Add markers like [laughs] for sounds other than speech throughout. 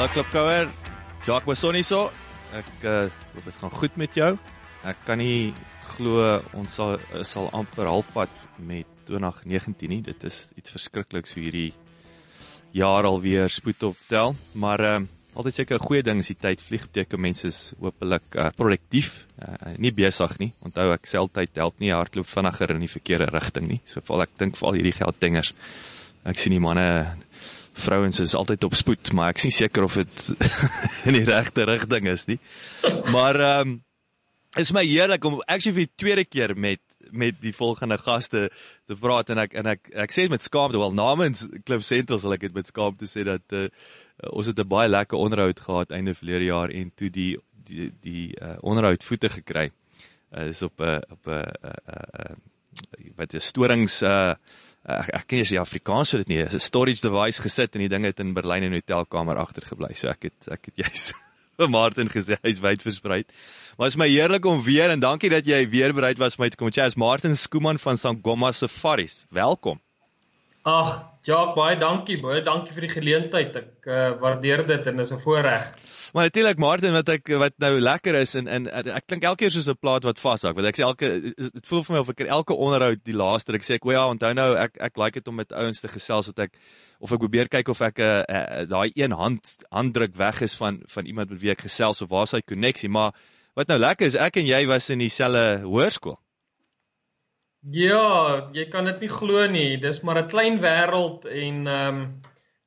Hallo Klipkouer, Jacques Bassoni so. Ek uh, hoop dit gaan goed met jou. Ek kan nie glo ons sal sal amper halfpad met 2019 nie. Dit is iets verskrikliks hoe hierdie jaar alweer spoed optel, maar uh, altyd seker 'n goeie ding as die tyd vlieg beteken mense is hopelik uh, produktief, uh, nie besig nie. Onthou ek seltyd help nie hardloop vinniger in die verkeerde rigting nie. So val ek dink vir al hierdie gelddingers. Ek sien die manne vrouens is altyd op spoed, maar ek is nie seker of dit [laughs] in die regte rigting is nie. Maar ehm um, is my heerlik om actually vir die tweede keer met met die volgende gaste te praat en ek en ek ek sê dit met skaamte wel namens Cliff Central sal ek dit met skaamte sê dat uh, ons het 'n baie lekker onderhoud gehad einde verlede jaar en toe die die die uh, onderhoud voete gekry. Uh, is op 'n uh, op 'n uh, uh, uh, wat is storings uh ek, ek ken jy Afrikaans so dit nie 'n storage device gesit en die ding het in Berlyn in 'n hotelkamer agtergebly. So ek het ek het juis [laughs] vir Martin gesê hy's wyd versprei. Maar is my heerlik om weer en dankie dat jy weer bereid was om my te kom. Jy's Martin Skooman van Sangoma Safaris. Welkom. Ag, Jacques, baie dankie, baie dankie vir die geleentheid. Ek uh, waardeer dit en is 'n voorreg. Maar natuurlik Martin wat ek wat nou lekker is en en ek klink elke keer soos 'n plaat wat vashak. Want ek sê elke dit voel vir my of ek elke onderhoud die laaste ek sê ek, "O ja, onthou nou ek ek like dit om met ouens te gesels wat ek of ek probeer kyk of ek 'n uh, uh, daai een hand handdruk weg is van van iemand met wie ek gesels of waar is hy koneksie, maar wat nou lekker is, ek en jy was in dieselfde hoërskool. Ja, jy kan dit nie glo nie. Dis maar 'n klein wêreld en ehm um,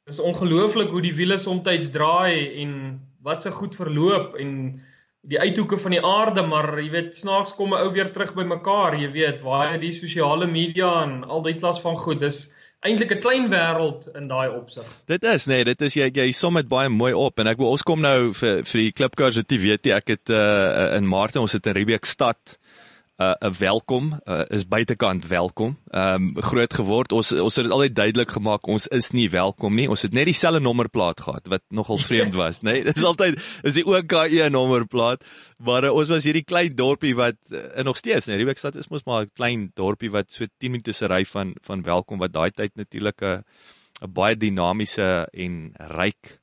dis ongelooflik hoe die wiele soms draai en wat se goed verloop en die uithoeke van die aarde, maar jy weet snaaks kom 'n ou weer terug by mekaar, jy weet, waar die sosiale media en al die klas van goed. Dis eintlik 'n klein wêreld in daai opsig. Dit is nee, dit is jy jy som dit baie mooi op en ek wil ons kom nou vir vir die jy weet jy ek het uh, in Maart ons het in Riebeeck stad uh, 'n welkom uh, is buitekant welkom. Um, groot geword. Ons ons het dit altyd duidelik gemaak ons is nie welkom nie. Ons het net dieselfde nommerplaat gehad wat nogal vreemd was, nê? Nee? Dit is altyd is die OKE nommerplaat. Maar uh, ons was hierdie klein dorpie wat uh, nog steeds, nee, Riebeeckstad is mos maar 'n klein dorpie wat so 10 minute se ry van van welkom wat daai tyd natuurlik 'n 'n baie dinamiese en ryk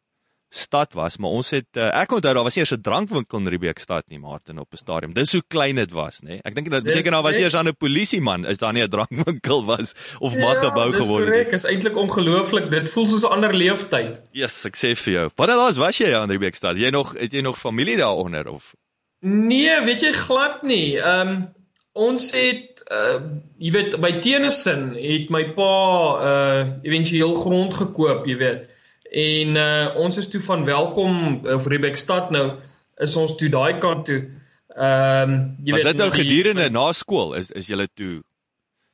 stad was, maar ons het uh, ek onthou daar was eers 'n drankwinkel in Riebeeckstad nie, Martin op 'n stadium. Dis hoe klein dit was, nê. Ek dink dit beteken daar was eers 'n polisieman, is daar nie 'n drankwinkel was of mag ja, gebou geword het. Dis eintlik ongelooflik. Dit voel soos 'n ander leeftyd. Yes, ek sê vir jou. Wat laas was jy aan Riebeeckstad? Jy nog het jy nog familie daaronder of? Nee, weet jy glad nie. Ehm um, ons het uh jy weet by Tennyson het my pa uh éventueel grond gekoop, jy weet. En uh ons is toe van welkom of Rebekstad nou is ons toe daai kant toe. Ehm um, jy weet Was dit nou gedurende na skool is is jy toe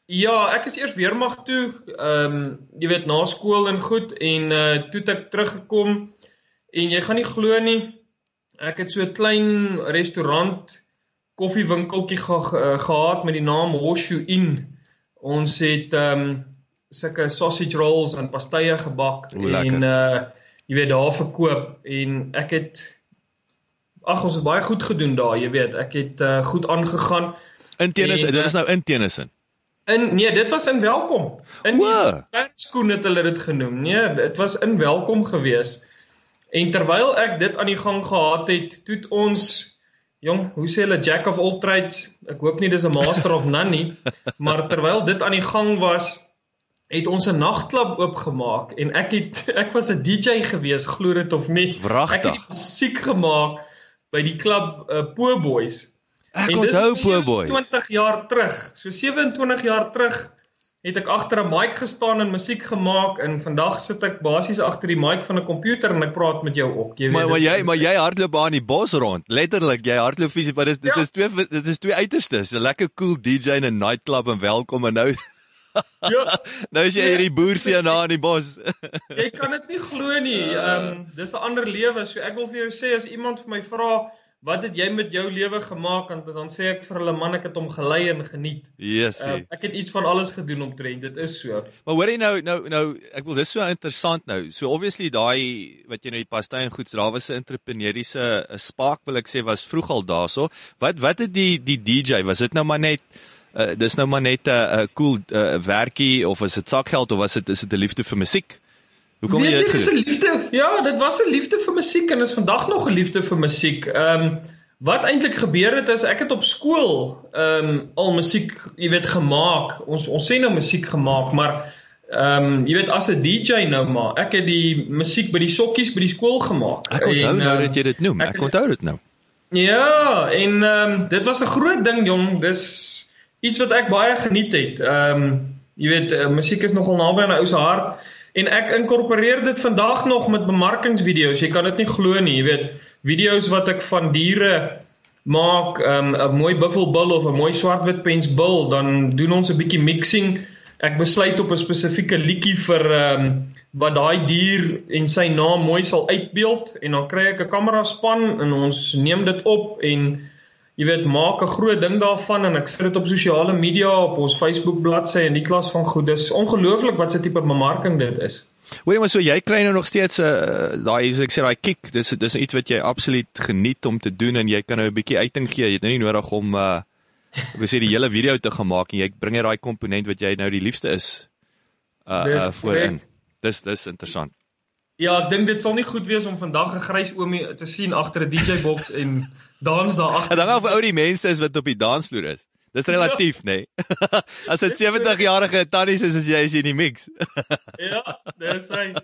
Ja, ek is eers weermag toe. Ehm um, jy weet na skool en goed en uh toe ek teruggekom en jy gaan nie glo nie. Ek het so 'n klein restaurant koffiewinkeltjie ge, ge, gehad met die naam Hoshu Inn. Ons het ehm um, sulke sausage rolls en pastye gebak Oe, en uh jy weet daar verkoop en ek het ag ons het baie goed gedoen daar, jy weet, ek het uh goed aangegaan. In tennis, dit is nou in tennisin. In nee, dit was in welkom. In perskoen het hulle dit genoem. Nee, dit was in welkom gewees. En terwyl ek dit aan die gang gehad het, toe ons jong, hoe sê hulle jack of all trades? Ek hoop nie dis 'n master of none nie, [laughs] maar terwyl dit aan die gang was, het ons 'n nagklub oopgemaak en ek het [laughs] ek was 'n DJ gewees glo dit of nie Vrachtig. ek het musiek gemaak by die klub uh, Po Boys ek en onthou Po Boys 20 jaar terug so 27 jaar terug het ek agter 'n mic gestaan en musiek gemaak en vandag sit ek basies agter die mic van 'n komputer en ek praat met jou ook jy weet maar, maar jy maar jy hardloop aan die bos rond letterlik jy hardloop fisies maar dit, dit ja. is twee dit is twee uiterstes 'n lekker cool DJ in 'n nightclub en welkom en nou [laughs] ja. nou is jy nee, hierdie boerseun na in die bos. jy kan dit nie glo nie. [laughs] Ehm um, dis 'n ander lewe. So ek wil vir jou sê as iemand vir my vra wat het jy met jou lewe gemaak en dan sê ek vir hulle man ek het hom gelei en geniet. Yes. Uh, ek het iets van alles gedoen omtrent. Dit is so. Maar hoor jy nou nou nou ek wil dis so interessant nou. So obviously daai wat jy nou die pastei en goeds daar was 'n entrepreneuriese spark wil ek sê was vroeg al daarso. Wat wat het die die DJ was dit nou maar net uh, dis nou maar net 'n uh, uh, cool uh, werkie of is dit sakgeld of was dit is dit 'n liefde vir musiek? Hoe kom jy dit gedoen? Dit is 'n liefde. Ja, dit was 'n liefde vir musiek en is vandag nog 'n liefde vir musiek. Ehm um, wat eintlik gebeur het is ek het op skool ehm um, al musiek, jy weet, gemaak. Ons ons sê nou musiek gemaak, maar ehm um, jy weet as 'n DJ nou maar. Ek het die musiek by die sokkies by die skool gemaak. Ek onthou en, nou dat jy dit noem. Ek, ek onthou dit nou. Ja, en ehm um, dit was 'n groot ding jong. Dis iets wat ek baie geniet het. Ehm um, jy weet, uh, musiek is nogal naby aan 'n ou se hart en ek inkorporeer dit vandag nog met bemarkingsvideo's. Jy kan dit nie glo nie, jy weet, video's wat ek van diere maak, ehm, 'n um, mooi buffelbil of 'n mooi swartwit pensbil, dan doen ons 'n bietjie mixing. Ek besluit op 'n spesifieke liedjie vir ehm um, wat daai dier en sy naam mooi sal uitbeeld en dan kry ek 'n kamera span en ons neem dit op en jy weet maak 'n groot ding daarvan en ek sit dit op sosiale media op ons Facebook bladsy en die klas van goed. Dis ongelooflik wat se tipe bemarking dit is. Hoorie maar so jy kry nou nog steeds 'n uh, daai soos ek sê daai kick. Dis dis iets wat jy absoluut geniet om te doen en jy kan nou 'n bietjie uiting gee. Jy het nou nie nodig om uh we sê die hele video te gemaak en jy bring net daai komponent wat jy nou die liefste is uh, uh voorin. Dis dis interessant. Ja, ek dink dit sal nie goed wees om vandag 'n grys oomie te sien agter 'n DJ box en dans daar agter. En dan of ou die mense is wat op die dansvloer is. Dis relatief, ja. nê. Nee. [laughs] As dit 70 jarige tannies is as jy is in die mix. [laughs] ja, dis hy.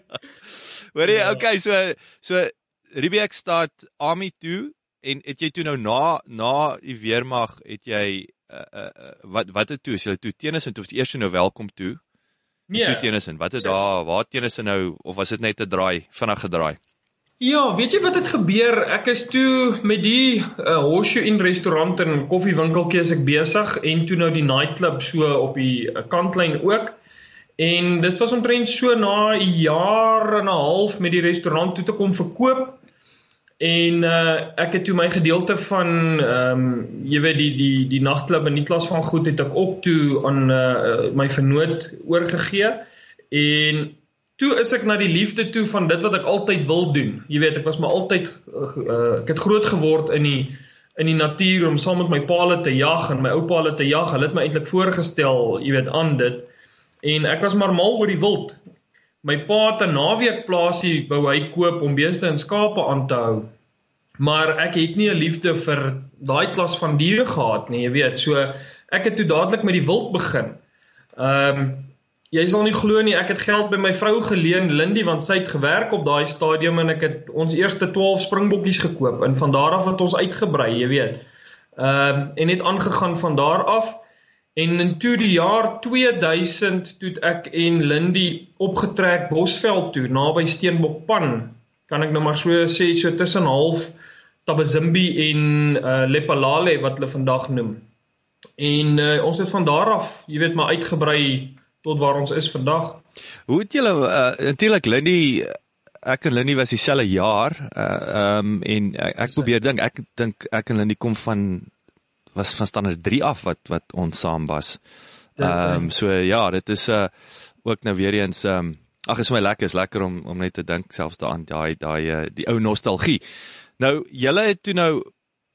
Hoorie, ja. okay, so so Riebeek staat Army toe en het jy toe nou na na die weermag het jy uh, uh, wat wat het toe as jy toe teenoor is en toe eers nou welkom toe. Nee. Toe Tennyson, wat het daar waar Tennyson nou of was dit net 'n draai, vinnig gedraai? Ja, weet jy wat het gebeur? Ek is toe met die uh, Horseshoe Inn restaurant en koffiewinkeltjie as ek besig en toe nou die nightclub so op die uh, kantlyn ook. En dit was omtrent so na 'n jaar en 'n half met die restaurant toe te kom verkoop. En uh ek het toe my gedeelte van ehm um, jy weet die die die nagklub en die klas van goed het ek ook toe aan uh my vernoot oorgegee. En toe is ek na die liefde toe van dit wat ek altyd wil doen. Jy weet, ek was maar altyd uh ek het groot geword in die in die natuur om saam met my paale te jag en my ou paale te jag. Hulle het my eintlik voorgestel, jy weet, aan dit. En ek was maar mal oor die wild. My pa het 'n naweek plaasie wou hy koop om beeste en skape aan te hou. Maar ek het nie 'n liefde vir daai klas van diere gehad nie, jy weet. So ek het toe dadelik met die wild begin. Ehm um, jy sal nie glo nie, ek het geld by my vrou geleen, Lindy, want sy het gewerk op daai stadium en ek het ons eerste 12 springbokkies gekoop en van daar af het ons uitgebrei, jy weet. Ehm um, en het aangegaan van daar af. En in toe die jaar 2000 toe ek en Lindy opgetrek Bosveld toe naby Steenbokpan. Kan ek nou maar so sê so tussen half Tabazimbi en uh Lepalale wat hulle vandag noem. En uh, ons het van daar af, jy weet, maar uitgebrei tot waar ons is vandag. Hoe het julle uh, natuurlik Lindy ek en Lindy was dieselfde jaar uh ehm um, en ek, ek probeer dink ek dink ek en Lindy kom van was van standaard 3 af wat wat ons saam was. Ehm um, so ja, dit is 'n uh, ook nou weer eens ehm um, ag is my lekker is lekker om om net te dink selfs daaraan daai daai uh, die ou nostalgie. Nou julle het toe nou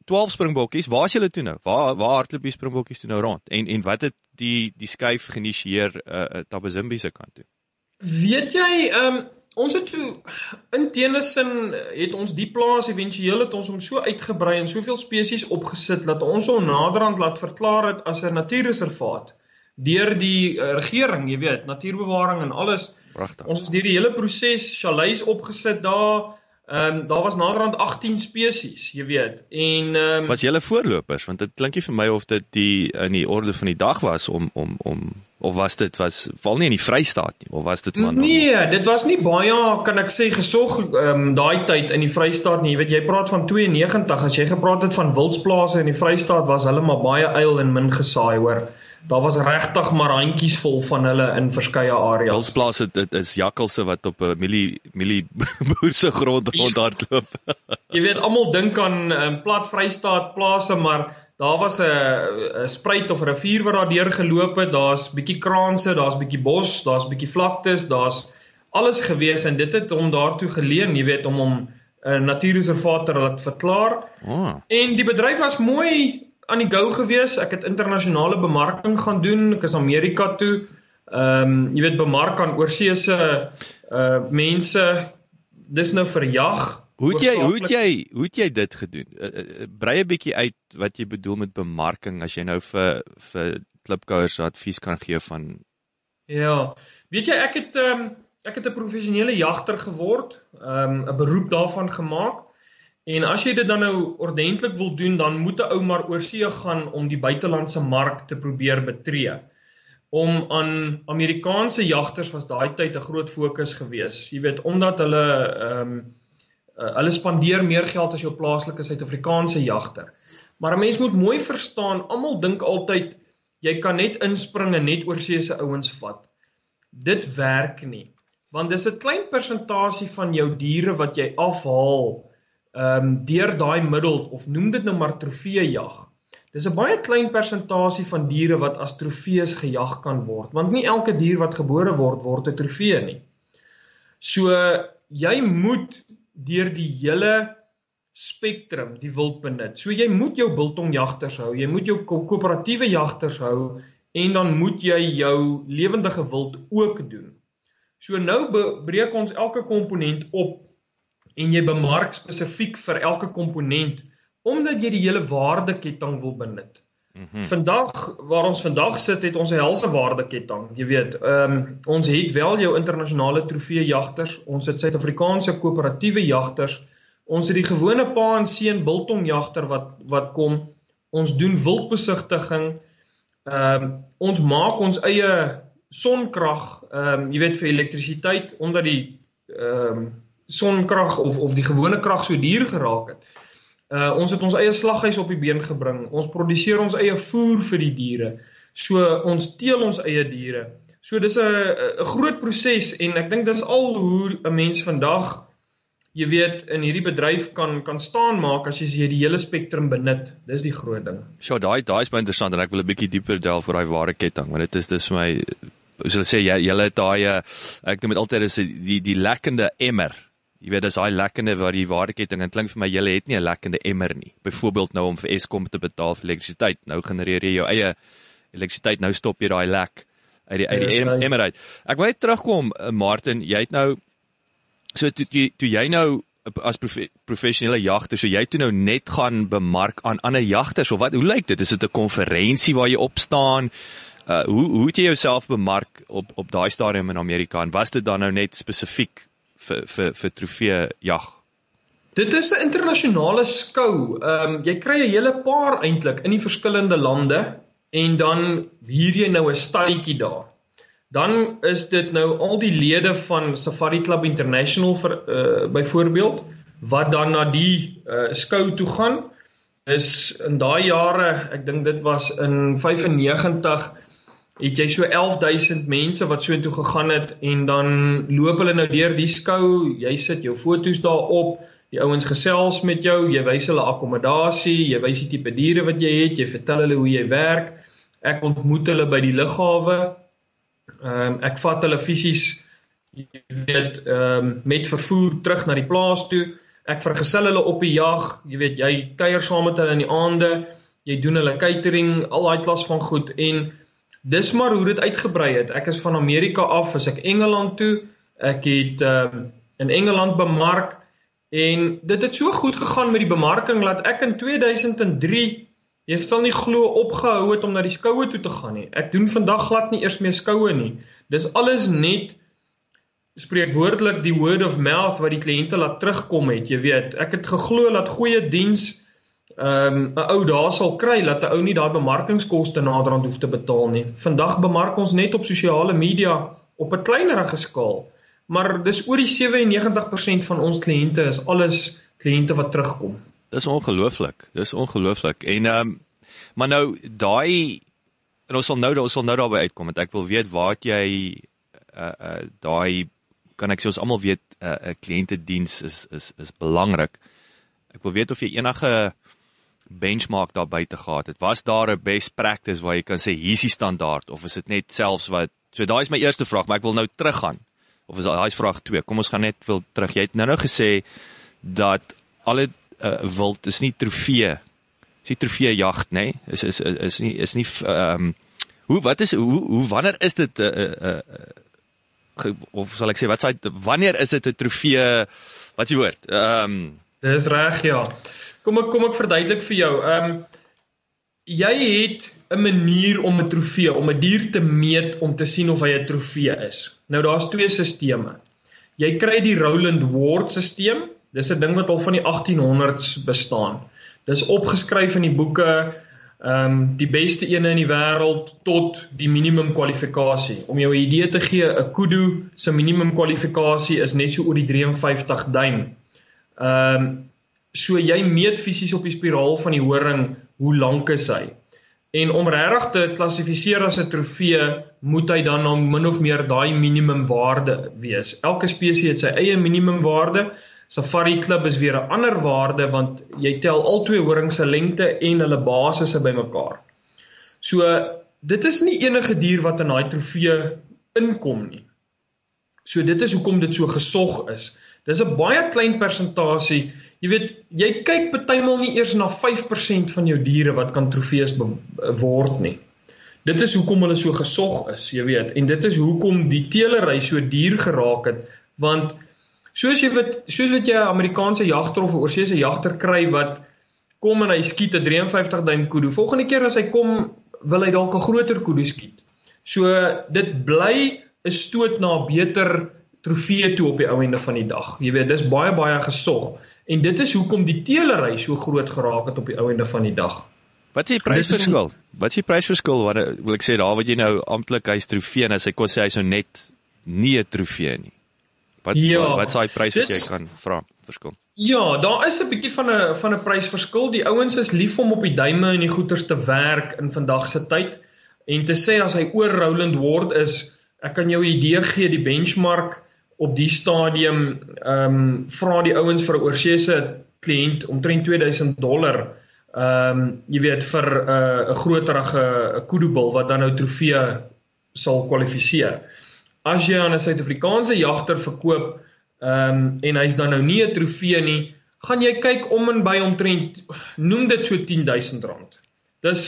12 springbokkies. Waar is julle toe nou? Waar waar hardloop die springbokkies toe nou rond? En en wat het die die skuif geïnisieer uh, uh Tabazimbi se kant toe? Weet jy ehm um, ons het toe in Tennyson het ons die plaas éventueel het ons hom so uitgebrei en soveel spesies opgesit dat ons hom naderhand laat verklaar het as 'n natuurreservaat deur die uh, regering, jy weet, natuurbewaring en alles. Pragtig. Ons het deur die hele proses chalets opgesit daar. Ehm um, daar was naderhand 18 spesies, jy weet. En ehm um, was julle voorlopers want dit klink nie vir my of dit die in die orde van die dag was om om om of was dit was val nie in die Vrystaat nie of was dit maar Nee, dit was nie baie kan ek sê gesog ehm um, daai tyd in die Vrystaat nie. Jy weet jy praat van 92 as jy gepraat het van wildsplase in die Vrystaat was hulle maar baie eil en min gesaai hoor. daar was regtig maar handjies vol van hulle in verskeie areas. Wilsplase dit is jakkalse wat op 'n milie milie [laughs] boer se grond rondhardloop. [laughs] jy weet almal dink aan um, plat Vrystaat plase, maar daar was 'n spruit of 'n rivier wat daar deur geloop het. Daar's bietjie kraanse, daar's bietjie bos, daar's bietjie vlaktes, daar's alles gewees en dit het hom daartoe geleen, jy weet, om hom 'n uh, natuurreservaat te laat verklaar. Oh. En die bedryf was mooi aan die go gewees. Ek het internasionale bemarking gaan doen. Ek is Amerika toe. Ehm um, jy weet bemark aan oorseese uh mense. Dis nou vir jag. Hoe het jy hoe het jy hoe het jy dit gedoen? Uh, uh, brei 'n bietjie uit wat jy bedoel met bemarking as jy nou vir vir klipkouers advies kan gee van Ja. Weet jy ek het ehm um, ek het 'n professionele jagter geword, ehm um, 'n beroep daarvan gemaak. En as jy dit dan nou ordentlik wil doen, dan moet 'n ou maar oor see gaan om die buitelandse mark te probeer betree. Om aan Amerikaanse jagters was daai tyd 'n groot fokus gewees. Jy weet, omdat hulle ehm um, hulle spandeer meer geld as jou plaaslike Suid-Afrikaanse jagter. Maar 'n mens moet mooi verstaan, almal dink altyd jy kan net inspring en net oor see se ouens vat. Dit werk nie. Want dis 'n klein persentasie van jou diere wat jy afhaal ehm um, deur daai middel of noem dit nou maar trofeejag. Dis 'n baie klein persentasie van diere wat as trofees gejag kan word, want nie elke dier wat gebore word word 'n trofee nie. So jy moet deur die hele spektrum die wild benut. So jy moet jou biltongjagters hou, jy moet jou koöperatiewe jagters hou en dan moet jy jou lewendige wild ook doen. So nou breek ons elke komponent op en jy bemark spesifiek vir elke komponent omdat jy die hele waardeketting wil benut. Mm -hmm. Vandag waar ons vandag sit het ons 'n helse waardeketting. Jy weet, ehm um, ons het wel jou internasionale trofeejagters, ons het Suid-Afrikaanse koöperatiewe jagters, ons het die gewone pa en seun biltongjagter wat wat kom. Ons doen wildbesigtiging. Ehm um, ons maak ons eie sonkrag, ehm um, jy weet vir elektrisiteit omdat die ehm um, sonkrag of of die gewone krag so duur geraak het. Uh ons het ons eie slaghuis op die been gebring. Ons produseer ons eie voer vir die diere. So ons teel ons eie diere. So dis 'n 'n groot proses en ek dink dis al hoe 'n mens vandag jy weet in hierdie bedryf kan kan staan maak as jy die hele spektrum benut. Dis die groot ding. So daai daai is baie interessant en ek wil 'n bietjie dieper delf oor daai ware ketting want dit is dis vir my sou ek sê jy jy het daai uh, ek noem dit altyd is die die lekkende emmer Jy weet dis daai lekkende wat die waardeketting en klink vir my julle het nie 'n lekkende emmer nie. Byvoorbeeld nou om vir Eskom te betaal vir elektrisiteit. Nou genereer jy jou eie elektrisiteit. Nou stop jy daai lek uit die uit die yes, emmer uit. Ek wil net terugkom uh, Martin, jy het nou so toe toe, toe jy nou as profe, professionele jagter, so jy toe nou net gaan bemark aan ander jagters of wat? Hoe lyk dit? Is dit 'n konferensie waar jy opstaan? Uh hoe hoe het jy jouself bemark op op daai stadium in Amerika en was dit dan nou net spesifiek vir vir vir trofee jag. Dit is 'n internasionale skou. Ehm um, jy kry 'n hele paar eintlik in die verskillende lande en dan huur jy nou 'n stalletjie daar. Dan is dit nou al die lede van Safari Club International vir uh byvoorbeeld wat dan na die uh skou toe gaan. Is in daai jare, ek dink dit was in 95 het jy so 11000 mense wat so intoe gegaan het en dan loop hulle nou deur die skou, jy sit jou foto's daarop, die ouens gesels met jou, jy wys hulle akkommodasie, jy wys die tipe diere wat jy het, jy vertel hulle hoe jy werk. Ek ontmoet hulle by die lughawe. Ehm um, ek vat hulle fisies jy weet ehm um, met vervoer terug na die plaas toe. Ek vergesel hulle op die jag, jy weet jy kuier saam met hulle in die aande, jy doen hulle catering, al daai klas van goed en dis maar hoe dit uitgebrei het. Ek is van Amerika af, as ek Engeland toe, ek het um, in Engeland bemark en dit het so goed gegaan met die bemarking dat ek in 2003 jy sal nie glo opgehou het om na die skoue toe te gaan nie. Ek doen vandag glad nie eers meer skoue nie. Dis alles net spreek woordelik die word of mouth wat die kliënte laat terugkom het, jy weet. Ek het geglo dat goeie diens ehm um, 'n ou daar sal kry dat 'n ou nie daai bemarkingskoste naderhand hoef te betaal nie. Vandag bemark ons net op sosiale media op 'n kleinerige skaal, maar dis oor die 97% van ons kliënte is alles kliënte wat terugkom. Dis ongelooflik. Dis ongelooflik. En ehm um, maar nou daai en ons sal nou ons sal nou daarby uitkom want ek wil weet waar jy uh uh daai kan ek sê ons almal weet 'n uh, 'n kliëntediens is is is belangrik. Ek wil weet of jy enige benchmark daar buite gehad het. Was daar 'n best practice waar jy kan sê hier's die standaard of is dit net selfs wat So daai is my eerste vraag, maar ek wil nou teruggaan. Of is daai is vraag 2? Kom ons gaan net wil terug. Jy het nou nou gesê dat alle uh, wild is nie trofee. Is nie trofee jag, nê? Nee? Is, is is is nie is nie ehm um, hoe wat is hoe hoe wanneer is dit 'n uh, uh, uh, of sal ek sê wat sê wanneer is dit 'n trofee? Wat is die woord? Ehm um, Dis reg, ja. Kom ek kom ek verduidelik vir jou. Ehm um, jy het 'n manier om 'n trofee, om 'n dier te meet om te sien of hy 'n trofee is. Nou daar's twee stelsels. Jy kry die Rowland Ward stelsel Dis 'n ding wat al van die 1800s bestaan. Dis opgeskryf in die boeke ehm um, die beste ene in die wêreld tot die minimum kwalifikasie. Om jou 'n idee te gee, 'n kudu se minimum kwalifikasie is net so oor die 53 duim. Ehm um, so jy meet fisies op die spiraal van die horing hoe lank is hy. En om regtig te klassifiseer as 'n trofee, moet hy dan na min of meer daai minimum waarde wees. Elke spesies het sy eie minimum waarde. Safari Club is weer 'n ander waarde want jy tel al twee horings se lengte en hulle basisse bymekaar. So dit is nie enige dier wat in daai trofee inkom nie. So dit is hoekom dit so gesog is. Dis 'n baie klein persentasie. Jy weet, jy kyk bytelmal nie eers na 5% van jou diere wat kan trofees word nie. Dit is hoekom hulle so gesog is, jy weet. En dit is hoekom die teelery so duur geraak het want Soos jy wat soos wat jy 'n Amerikaanse jagter of 'n oorseese jagter kry wat kom en hy skiet 'n 53 duim kudu. Volgende keer as hy kom, wil hy dalk 'n groter kudu skiet. So dit bly 'n stoot na 'n beter trofee toe op die ou einde van die dag. Jy weet, dis baie baie gesog en dit is hoekom die teelery so groot geraak het op die ou einde van die dag. Wat is die prysverskil? Wat is die prysverskil wat wil ek sê daar wat jy nou amptelik hy's trofee en as hy kon sê hy's nou net nie 'n trofee nie. Wat ja, wat s'hy prys wat jy kan vra verskil? Ja, daar is 'n bietjie van 'n van 'n prysverskil. Die ouens is lief om op die duime en die goeters te werk in vandag se tyd en te sê as hy oor Roland Ward is, ek kan jou 'n idee gee die benchmark op die stadium ehm um, vra die ouens vir 'n oorseese kliënt omtrent 2000 dollar ehm um, jy weet vir 'n uh, 'n groterige 'n kudubil wat dan nou trofee sal kwalifiseer as jy aan 'n Suid-Afrikaanse jagter verkoop, ehm um, en hy's dan nou nie 'n trofee nie, gaan jy kyk om en by omtrent noem dit so R10000. Dis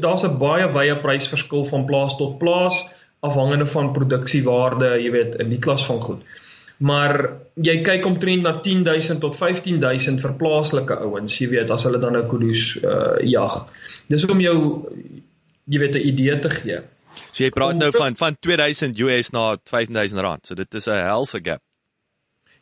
daar's 'n baie wye prysverskil van plaas tot plaas afhangende van produksiewaarde, jy weet, in die klas van goed. Maar jy kyk omtrent na 10000 tot 15000 vir plaaslike ouens, jy weet, as hulle dan nou kudu's uh, jag. Dis om jou jy weet 'n idee te gee. So jy praat nou van van 2000 US na 15000 rand. So dit is 'n helse gap.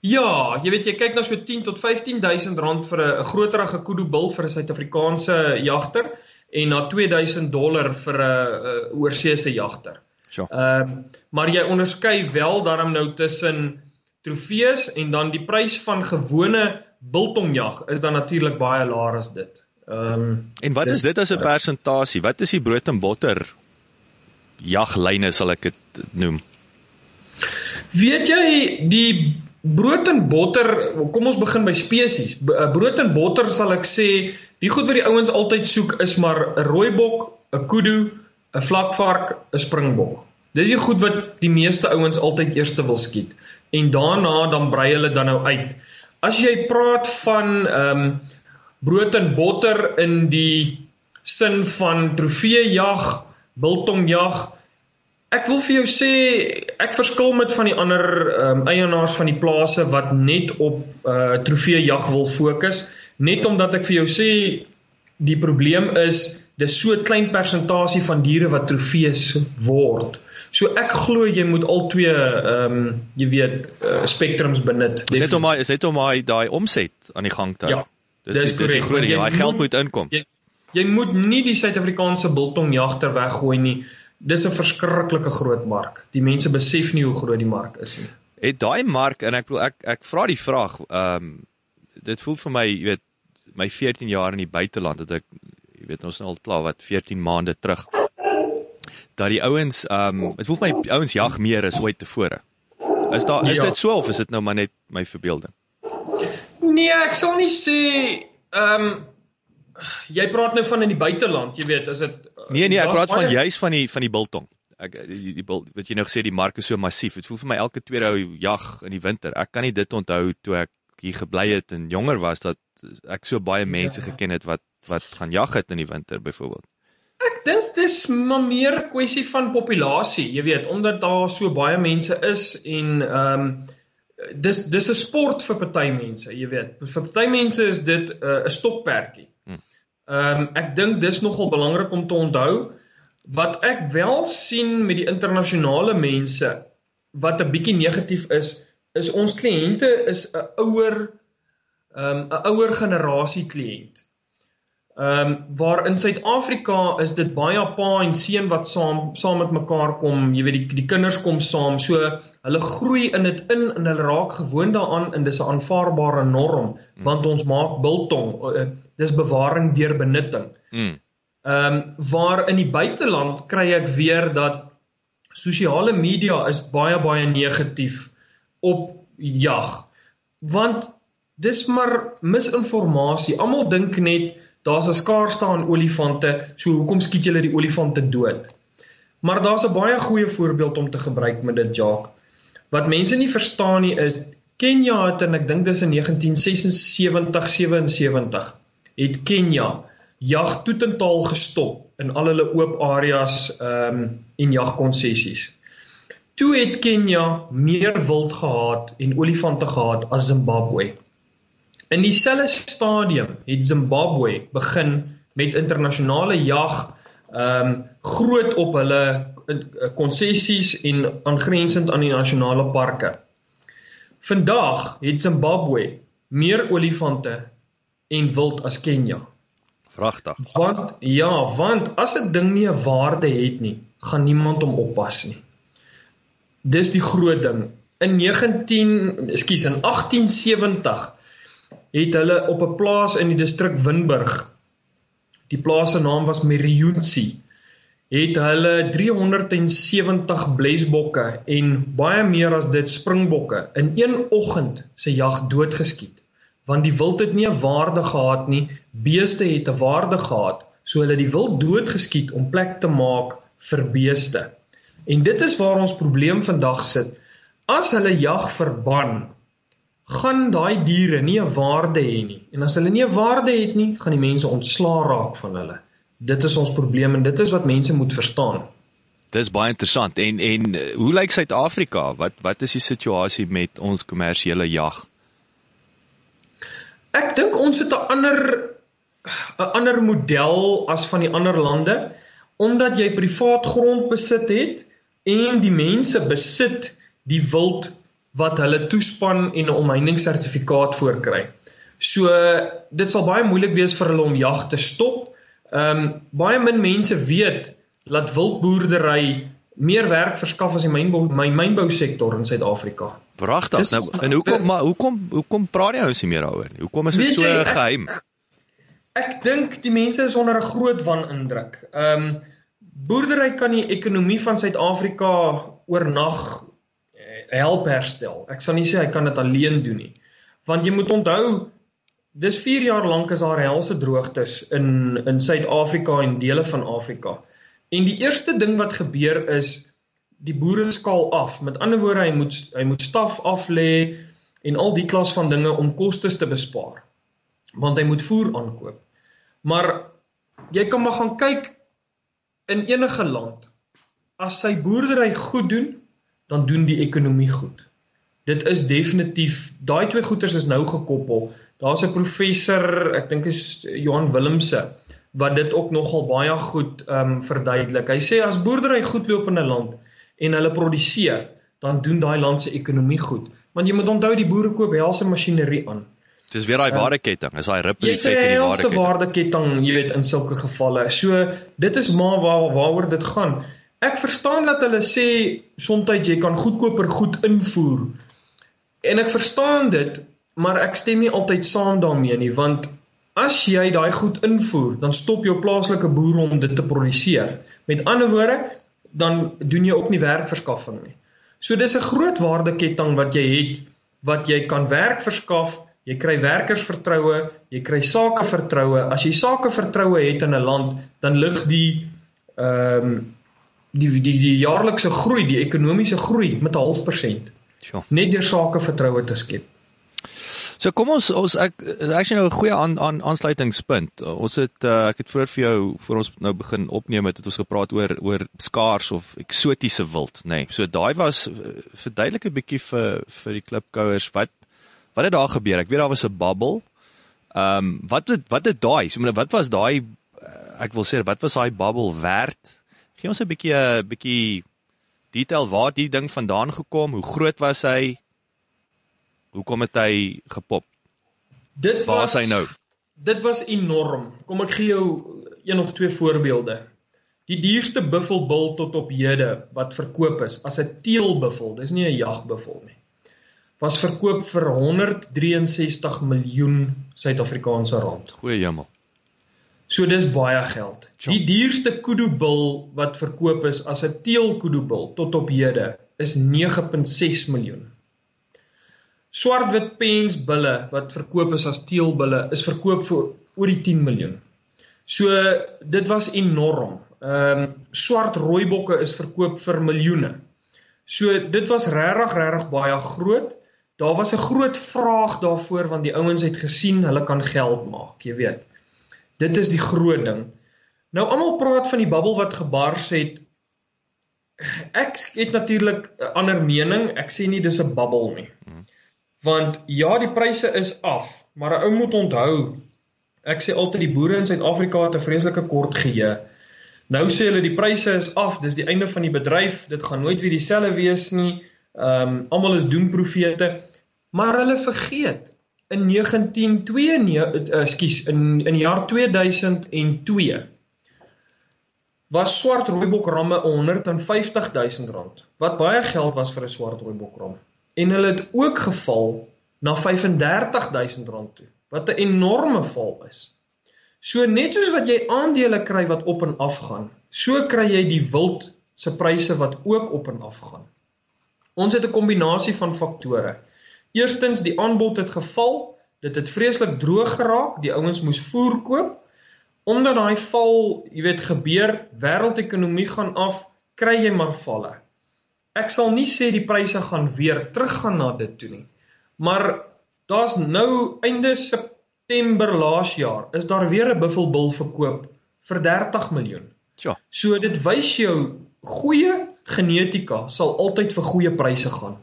Ja, jy weet jy kyk na so 10 tot 15000 rand vir 'n groterige kudu bil vir 'n Suid-Afrikaanse jagter en na 2000 dollar vir 'n oorseese jagter. Ehm um, maar jy onderskei wel daarom nou tussen trofees en dan die prys van gewone biltongjag is dan natuurlik baie laer as dit. Ehm um, En wat dis, is dit as 'n persentasie? Wat is die brood en botter jaglyne sal ek dit noem. Weet jy die brood en botter, kom ons begin by spesies. Eh, brood en botter sal ek sê, die goed wat die ouens altyd soek is maar 'n rooibok, 'n kudu, 'n vlakvark, 'n springbok. Dis die goed wat die meeste ouens altyd eers wil skiet en daarna dan brei hulle dan nou uit. As jy praat van ehm um, brood en botter in die sin van trofeejag, biltongjag. Ek wil vir jou sê ek verskil met van die ander um, eienaars van die plase wat net op uh trofeejag wil fokus, net omdat ek vir jou sê die probleem is dis so klein persentasie van diere wat trofees word. So ek glo jy moet al twee ehm um, jy weet uh, spektrums benut. Dis net om my is net om my daai omset aan die gang te hou. Ja. Dis korrek. Daai geld moet inkom. Jy, Jy moet nie die Suid-Afrikaanse biltongjagter weggooi nie. Dis 'n verskriklike groot mark. Die mense besef nie hoe groot die mark is nie. Het daai mark en ek wil ek ek vra die vraag, ehm um, dit voel vir my, jy weet, my 14 jaar in die buiteland het ek jy weet ons nou al klaar wat 14 maande terug dat die ouens ehm um, dit voel my ouens jag meer as ooit tevore. Is daar is ja. dit so of is dit nou maar net my verbeelding? Nee, ek sal nie sê ehm um, jy praat nou van in die buiteland, jy weet, is dit Nee nee, ek praat van juis van die van die biltong. Ek die, die bil wat jy nou gesê die mark is so massief. Dit voel vir my elke tweede ou jag in die winter. Ek kan nie dit onthou toe ek hier gebly het en jonger was dat ek so baie mense ja. geken het wat wat gaan jag het in die winter byvoorbeeld. Ek dink dis maar meer kwessie van populasie, jy weet, omdat daar so baie mense is en ehm um, dis dis 'n sport vir party mense, jy weet. Vir party mense is dit uh, 'n uh, stokperdjie. Hm. Ehm um, ek dink dis nogal belangrik om te onthou wat ek wel sien met die internasionale mense wat 'n bietjie negatief is, is ons kliënte is 'n ouer ehm um, 'n ouer generasie kliënt. Ehm um, waar in Suid-Afrika is dit baie pa en seun wat saam saam met mekaar kom, jy weet die die kinders kom saam. So hulle groei in dit in en hulle raak gewoond daaraan en dis 'n aanvaarbare norm mm. want ons maak biltong. Uh, dis bewaring deur benutting. Hmm. Ehm um, waar in die buiteland kry ek weer dat sosiale media is baie baie negatief op jag. Want dis maar misinformasie. Almal dink net Daar's 'n skaarste aan olifante, so hoekom skiet julle die olifante dood? Maar daar's 'n baie goeie voorbeeld om te gebruik met dit, Jacques. Wat mense nie verstaan nie is Kenia het en ek dink dis in 1976-77 het Kenia jag totaal gestop in al hulle oop areas ehm um, en jagkonsessies. Toe het Kenia meer wild gehad en olifante gehad as Zimbabwe. In dieselfde stadium het Zimbabwe begin met internasionale jag ehm um, groot op hulle eh, konsessies en aangrensend aan die nasionale parke. Vandag het Zimbabwe meer olifante en wild as Kenia. Vragtig. Want ja, want as 'n ding nie 'n waarde het nie, gaan niemand hom oppas nie. Dis die groot ding. In 19, ekskuus, in 1870 het hulle op 'n plaas in die distrik Winburg die plaas se naam was Merionsi het hulle 370 blesbokke en baie meer as dit springbokke in een oggend se jag doodgeskiet want die wild het nie 'n waarde gehad nie beeste het 'n waarde gehad so hulle die wild doodgeskiet om plek te maak vir beeste. En dit is waar ons probleem vandag sit. As hulle jag verban gaan daai diere nie 'n waarde hê nie. En as hulle nie 'n waarde het nie, gaan die mense ontslaa raak van hulle. Dit is ons probleem en dit is wat mense moet verstaan. Dit is baie interessant. En en eh, hoe lyk Suid-Afrika? Wat wat is die situasie met ons kommersiële jag? Ek dink ons het 'n ander 'n ander model as van die ander lande omdat jy privaat grond besit het en die mense besit die wild wat hulle toespan en 'n omheiningssertifikaat voorkry. So dit sal baie moeilik wees vir hulle om jag te stop. Ehm um, baie min mense weet dat wildboerdery meer werk verskaf as die mynbou my mynbou sektor in Suid-Afrika. Pragtig. Nou en hoekom maar hoekom hoekom praat jy ons nie meer daaroor nie? Hoekom is dit so jy, geheim? Ek, ek dink die mense is onder 'n groot wanindruk. Ehm um, boerdery kan die ekonomie van Suid-Afrika oornag help herstel. Ek sal nie sê hy kan dit alleen doen nie. Want jy moet onthou dis 4 jaar lank is daar helse droogtes in in Suid-Afrika en dele van Afrika. En die eerste ding wat gebeur is die boere skaal af. Met ander woorde, hy moet hy moet staf af lê en al die klas van dinge om kostes te bespaar. Want hy moet voer aankoop. Maar jy kan maar gaan kyk in enige land as sy boerdery goed doen, dan doen die ekonomie goed. Dit is definitief daai twee goeters is nou gekoppel. Daar's 'n professor, ek dink is Johan Willemse wat dit ook nogal baie goed ehm um, verduidelik. Hy sê as boerdery goed loop in 'n land en hulle produseer, dan doen daai land se ekonomie goed. Want jy moet onthou die boere koop helse masjinerie aan. Dis weer daai waardeketting, is daai ripple effek in die waardeketting. Jy het 'n waardeketting, jy weet in sulke gevalle. So dit is maar waar waaroor dit gaan. Ek verstaan dat hulle sê soms jy kan goedkoper goed invoer. En ek verstaan dit, maar ek stem nie altyd saam daarmee nie, want as jy daai goed invoer, dan stop jou plaaslike boere om dit te produseer. Met ander woorde, dan doen jy ook nie werkverskaffing nie. So dis 'n groot waardeketting wat jy het wat jy kan werk verskaf, jy kry werkersvertroue, jy kry sakevertroue. As jy sakevertroue het in 'n land, dan lig die ehm um, die die die jaarlikse groei, die ekonomiese groei met 'n half persent. Sjoe. Net deur sakevertroue te skep. So kom ons ons ek is actually nou 'n goeie aan aan aansluitingspunt. Ons het uh, ek het vroeër vir jou voor ons nou begin opneem het, het ons gepraat oor oor skaars of eksotiese wild, nê. Nee. So daai was verduidelik 'n bietjie vir vir die klipkouers wat wat het daar gebeur? Ek weet daar was 'n bubble. Ehm um, wat het wat het daai? So wat was daai ek wil sê wat was daai bubble werd? Gee ons 'n bietjie 'n bietjie detail waar die ding vandaan gekom, hoe groot was hy? Hoekom het hy gepop? Dit waar was hy nou? Dit was enorm. Kom ek gee jou een of twee voorbeelde. Die duurste buffelbul tot op hede wat verkoop is as 'n teelbuffel, dis nie 'n jagbuffel nie. Was verkoop vir 163 miljoen Suid-Afrikaanse rand. Goeie hemel. So dis baie geld. Die duurste kudubil wat verkoop is as 'n teelkudubil tot op hede is 9.6 miljoen. Swartwit pensbulle wat verkoop is as teelbulle is verkoop vir oor die 10 miljoen. So dit was enorm. Ehm um, swart rooibokke is verkoop vir miljoene. So dit was regtig regtig baie groot. Daar was 'n groot vraag daarvoor want die ouens het gesien hulle kan geld maak, jy weet. Dit is die groot ding. Nou almal praat van die bubbel wat gebars het. Ek het natuurlik 'n ander mening. Ek sê nie dis 'n bubbel nie. Hmm. Want ja, die pryse is af, maar 'n ou moet onthou, ek sê altyd die boere in Suid-Afrika het 'n vreeslike kort geheue. Nou sê hulle die pryse is af, dis die einde van die bedryf, dit gaan nooit weer dieselfde wees nie. Ehm um, almal is doemprofete, maar hulle vergeet in 1992, ekskuus, in in die jaar 2002 was swart rooibok ramme 150 000 rand. Wat baie geld was vir 'n swart rooibok ram en hulle het ook geval na R35000 toe wat 'n enorme val is. So net soos wat jy aandele kry wat op en af gaan, so kry jy die wild se pryse wat ook op en af gaan. Ons het 'n kombinasie van faktore. Eerstens die aanbod het geval, dit het vreeslik droog geraak, die ouens moes voer koop. Omdat daai val, jy weet, gebeur, wêreldekonomie gaan af, kry jy maar valle ek sal nie sê die pryse gaan weer teruggaan na dit toe nie. Maar daar's nou einde September laas jaar is daar weer 'n buffelbul verkoop vir 30 miljoen. Ja. So dit wys jou goeie genetika sal altyd vir goeie pryse gaan.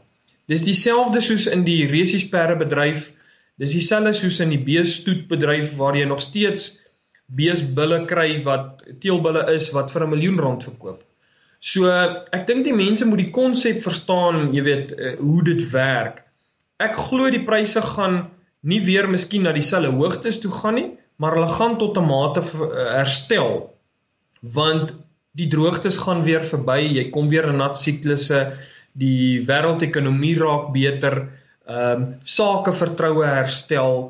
Dis dieselfde soos in die resiesperre bedryf. Dis dieselfde soos in die beestoet bedryf waar jy nog steeds beesbulle kry wat teelbulle is wat vir 'n miljoen rand verkoop. So ek dink die mense moet die konsep verstaan, jy weet, uh, hoe dit werk. Ek glo die pryse gaan nie weer miskien na dieselfde hoogtes toe gaan nie, maar hulle gaan tot 'n mate uh, herstel. Want die droogtes gaan weer verby, jy kom weer in nat siklusse, die wêreldekonomie raak beter, ehm um, sake vertroue herstel.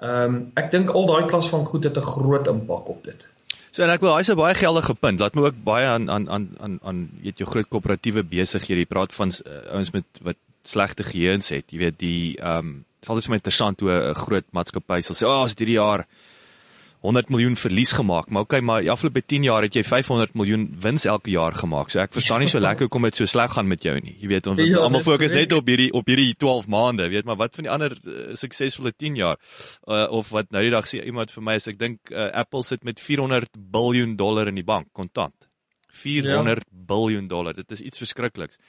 Ehm um, ek dink al daai klas van goed het 'n groot impak op dit. So en ek wil hy's 'n baie geldige punt. Laat my ook baie aan aan aan aan aan weet jou groot koöperatiewe besighede. Jy praat van uh, ouens met wat slegte geheuns het. Jy weet die ehm um, dit is altyd vir my interessant hoe 'n groot maatskappy sal sê, "Ag, oh, as hierdie jaar 100 miljoen verlies gemaak, maar okay, maar die afgelope 10 jaar het jy 500 miljoen wins elke jaar gemaak. So ek verstaan nie so lekker hoekom dit so sleg gaan met jou nie. Jy weet, ons ja, almal fokus net op hierdie op hierdie 12 maande, weet maar wat van die ander uh, suksesvolle 10 jaar? Uh, of wat nou die dag sê iemand vir my is ek dink uh, Apple sit met 400 miljard dollar in die bank kontant. 400 ja. miljard dollar. Dit is iets verskrikliks.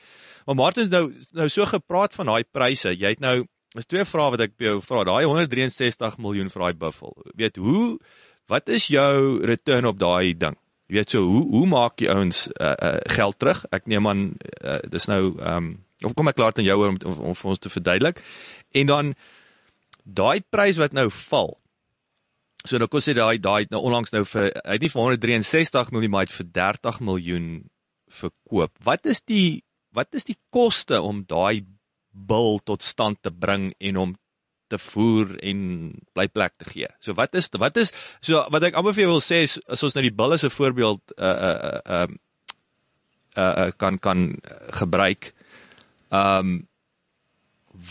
Maar Martin nou nou so gepraat van daai pryse. Jy het nou Dis twee vrae wat ek by jou vra. Daai 163 miljoen vir daai buffel. Weet hoe wat is jou return op daai ding? Jy weet so hoe hoe maak jy ouens uh, uh, geld terug? Ek neem aan uh, dis nou ehm um, of kom ek klaar aan jou om, om, om vir ons te verduidelik. En dan daai prys wat nou val. So nou kos dit daai daai nou onlangs nou vir hy het nie vir 163 miljoen maar vir 30 miljoen verkoop. Wat is die wat is die koste om daai bil tot stand te bring en hom te voer en blyplek te gee. So wat is wat is so wat ek amper vir jou wil sê is as ons nou die bil as 'n voorbeeld uh uh um uh kan kan gebruik. Um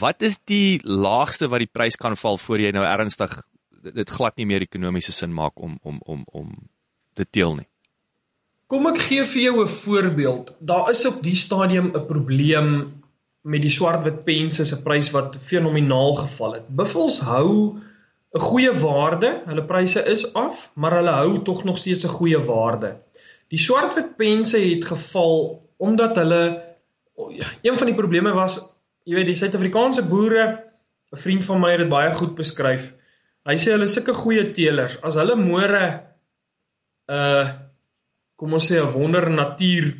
wat is die laagste wat die prys kan val voor jy nou ernstig dit glad nie meer ekonomiese sin maak om om om om te teel nie. Kom ek gee vir jou 'n voorbeeld. Daar is op die stadium 'n probleem met die swartwit pense se prys wat fenomenaal geval het. Buffels hou 'n goeie waarde, hulle pryse is af, maar hulle hou tog nog steeds 'n goeie waarde. Die swartwit pense het geval omdat hulle een van die probleme was, jy weet, die Suid-Afrikaanse boere, 'n vriend van my het dit baie goed beskryf. Hy sê hulle is sulke goeie teelers. As hulle môre uh kom ons sê 'n wonder natuur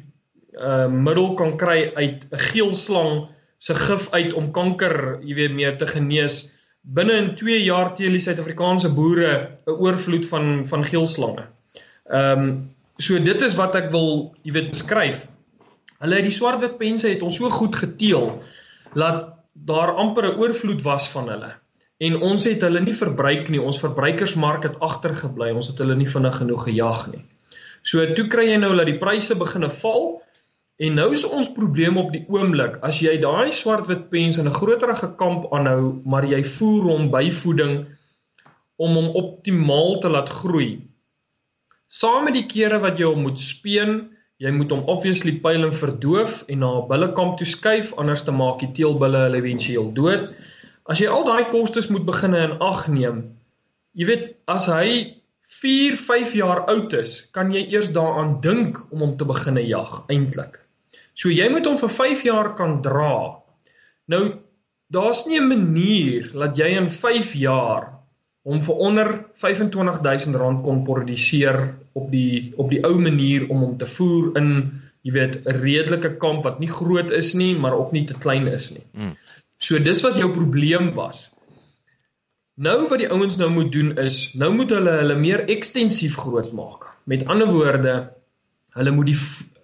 uh middel kan kry uit 'n geelslang se gif uit om kanker, jy weet, meer te genees, binne in 2 jaar teel die Suid-Afrikaanse boere 'n oorvloed van van geelslange. Ehm um, so dit is wat ek wil, jy weet, beskryf. Hulle die swartwit pense het ons so goed geteel dat daar amper 'n oorvloed was van hulle. En ons het hulle nie verbruik nie. Ons verbruikersmark het agtergebly. Ons het hulle nie vinnig genoeg gejag nie. So toe kry jy nou dat die pryse begine val En nou is ons probleem op die oomblik, as jy daai swart-wit pens in 'n groterige kamp aanhou, maar jy voer hom byvoeding om hom optimaal te laat groei. Saam met die kere wat jy hom moet speen, jy moet hom obviously pyl en verdoof en na 'n bullekamp toe skuif anders te maak die teelbulle hulle éventueel dood. As jy al daai kostes moet begine in ag neem, jy weet, as hy 4, 5 jaar oud is, kan jy eers daaraan dink om hom te begine jag eintlik. So jy moet hom vir 5 jaar kan dra. Nou daar's nie 'n manier dat jy in 5 jaar hom vir onder R25000 kon produseer op die op die ou manier om hom te voer in jy weet 'n redelike kamp wat nie groot is nie, maar ook nie te klein is nie. Hmm. So dis wat jou probleem was. Nou wat die ouens nou moet doen is, nou moet hulle hulle meer ekstensief groot maak. Met ander woorde, hulle moet die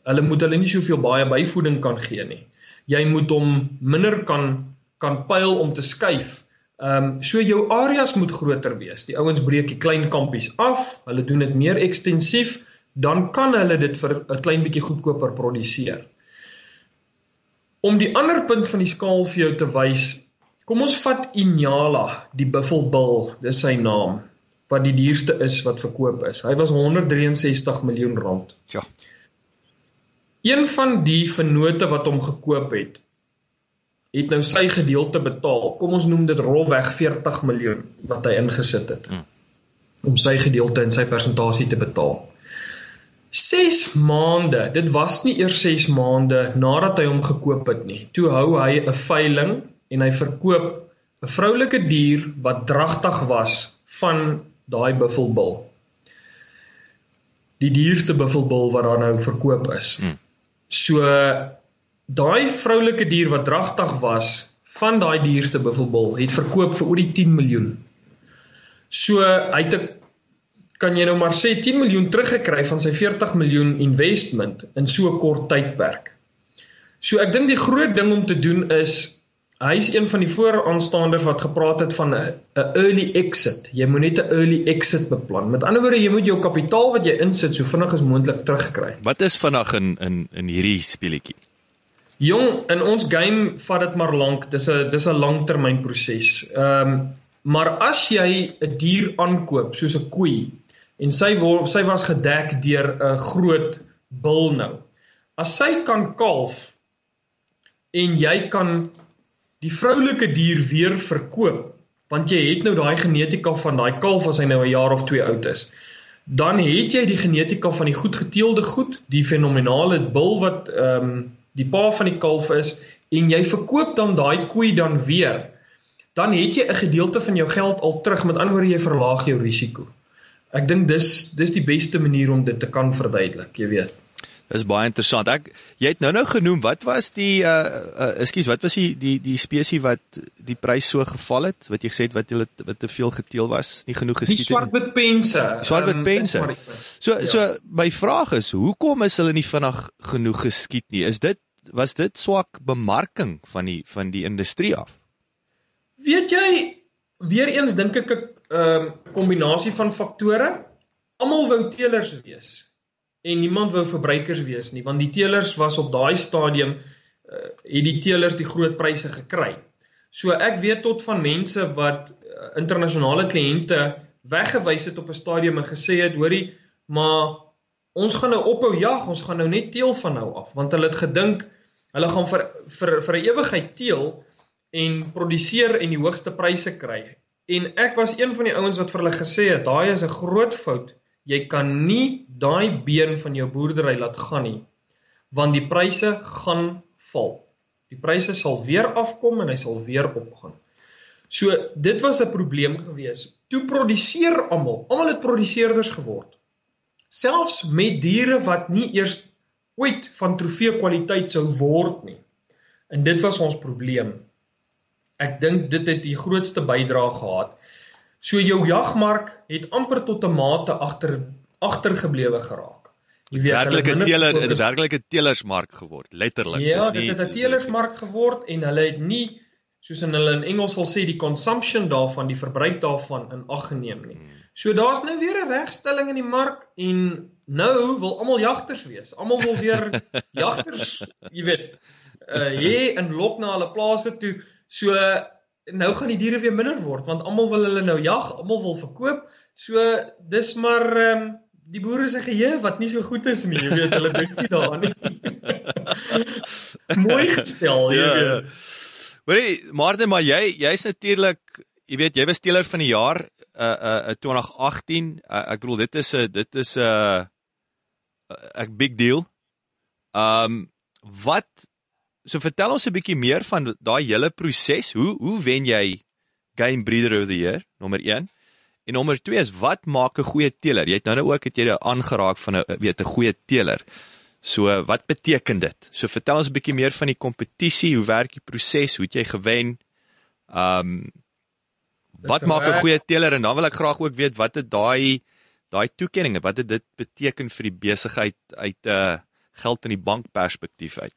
hulle moet hulle nie soveel baie byvoeding kan gee nie. Jy moet hom minder kan kan pyl om te skuif. Ehm um, so jou areas moet groter wees. Die ouens breek die klein kampies af, hulle doen dit meer ekstensief, dan kan hulle dit vir 'n klein bietjie goedkoper produseer. Om die ander punt van die skaal vir jou te wys, kom ons vat Inyala, die buffelbil, dis sy naam, wat die duurste is wat verkoop is. Hy was 163 miljoen rand. Ja. Een van die vennote wat hom gekoop het, het nou sy gedeelte betaal. Kom ons noem dit rolweg 40 miljoen wat hy ingesit het. Hmm. Om sy gedeelte en sy persentasie te betaal. 6 maande, dit was nie eers 6 maande nadat hy hom gekoop het nie. Toe hou hy 'n veiling en hy verkoop 'n vroulike dier wat dragtig was van daai buffelbil. Die duurste buffelbil wat daar nou verkoop is. Hmm. So daai vroulike dier wat dragtig was van daai duurste buffelbul het verkoop vir oor die 10 miljoen. So hy het 'n kan jy nou maar sê 10 miljoen teruggekry van sy 40 miljoen investment in so 'n kort tydperk. So ek dink die groot ding om te doen is hy's een van die vooraanstaanders wat gepraat het van 'n early exit. Jy moet net 'n early exit beplan. Met ander woorde, jy moet jou kapitaal wat jy insit so vinnig as moontlik terugkry. Wat is vinnig in in in hierdie speletjie? Jong, in ons game vat dit maar lank. Dis 'n dis 'n langtermynproses. Ehm um, maar as jy 'n dier aankoop soos 'n koei en sy word sy was gedek deur 'n groot bil nou. As sy kan kalf en jy kan die vroulike dier weer verkoop want jy het nou daai genetika van daai kalf as hy nou 'n jaar of 2 oud is. Dan het jy die genetika van die goed geteelde goed die fenominale bil wat ehm um, die pa van die kalf is en jy verkoop dan daai koei dan weer. Dan het jy 'n gedeelte van jou geld al terug met ander woorde jy verlaag jou risiko. Ek dink dis dis die beste manier om dit te kan verduidelik jy weet Dis baie interessant. Ek jy het nou-nou genoem wat was die uh, uh ekskuus, wat was die die die spesies wat die prys so geval het? Wat jy gesê het wat hulle wat te veel geteel was, nie genoeg geskiet het. Die swartwit pense. Swartwit ehm, pense. Um, so ja. so my vraag is, hoekom is hulle nie vinnig genoeg geskiet nie? Is dit was dit swak bemarking van die van die industrie af? Weet jy, weer eens dink ek 'n um, kombinasie van faktore. Almal wou teelers wees en niemand wou verbruikers wees nie want die teelers was op daai stadium uh, het die teelers die groot pryse gekry. So ek weet tot van mense wat uh, internasionale kliënte weggewys het op 'n stadium en gesê het, hoorie, maar ons gaan nou ophou jag, ons gaan nou net teel van nou af want hulle het gedink hulle gaan vir vir vir 'n ewigheid teel en produseer en die hoogste pryse kry. En ek was een van die ouens wat vir hulle gesê het, daai is 'n groot fout. Jy kan nie daai been van jou boerdery laat gaan nie, want die pryse gaan val. Die pryse sal weer afkom en hy sal weer opgaan. So dit was 'n probleem gewees. Toe produseer almal, almal het produseerders geword. Selfs met diere wat nie eers ooit van trofee kwaliteit sou word nie. En dit was ons probleem. Ek dink dit het die grootste bydrae gehad So jou jagmark het amper tot 'n mate agter agtergeblewe geraak. Jy weet werklike teeler 'n werklike teelersmark geword, letterlik. Ja, dit het 'n teelersmark geword en hulle het nie soos in hulle in Engels sal sê die consumption daarvan, die verbruik daarvan in ag geneem nie. Hmm. So daar's nou weer 'n regstelling in die mark en nou wil almal jagters wees. Almal wil weer [laughs] jagters, jy weet, uh hê en lok na hulle plase toe. So nou gaan die diere weer minder word want almal wil hulle nou jag, almal wil verkoop. So dis maar ehm um, die boere se geheue wat nie so goed is nie, jy weet, hulle dink nie daaraan nie. [laughs] Mooi gestel, jy ja, weet. Hoorie, Martin, maar jy jy's natuurlik, jy weet, jy was teeler van die jaar uh uh 2018. Uh, ek bedoel dit is 'n dit is 'n uh, 'n big deal. Um wat so vertel ons 'n bietjie meer van daai hele proses. Hoe hoe wen jy Game Breeder of the Year nommer 1? En nommer 2 is wat maak 'n goeie teeler? Jy het nou ook het jy dit aangeraak van 'n weet 'n goeie teeler. So wat beteken dit? So vertel ons 'n bietjie meer van die kompetisie, hoe werk die proses, hoe het jy gewen? Um wat maak 'n goeie teeler en dan wil ek graag ook weet wat het daai daai toekenninge, wat het dit beteken vir die besigheid uit 'n uh, geld in die bank perspektief uit?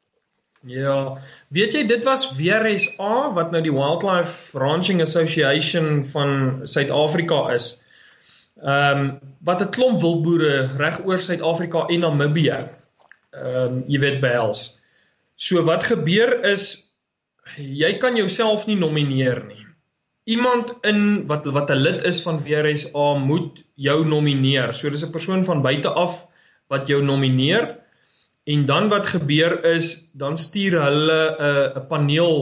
Ja, weet jy dit was weer SA wat nou die Wildlife Ranching Association van Suid-Afrika is. Ehm um, wat 'n klomp wildboere reg oor Suid-Afrika en Namibië. Ehm um, jy weet behels. So wat gebeur is jy kan jouself nie nomineer nie. Iemand in wat wat 'n lid is van WRSA moet jou nomineer. So dis 'n persoon van buite af wat jou nomineer. En dan wat gebeur is, dan stuur hulle 'n uh, 'n paneel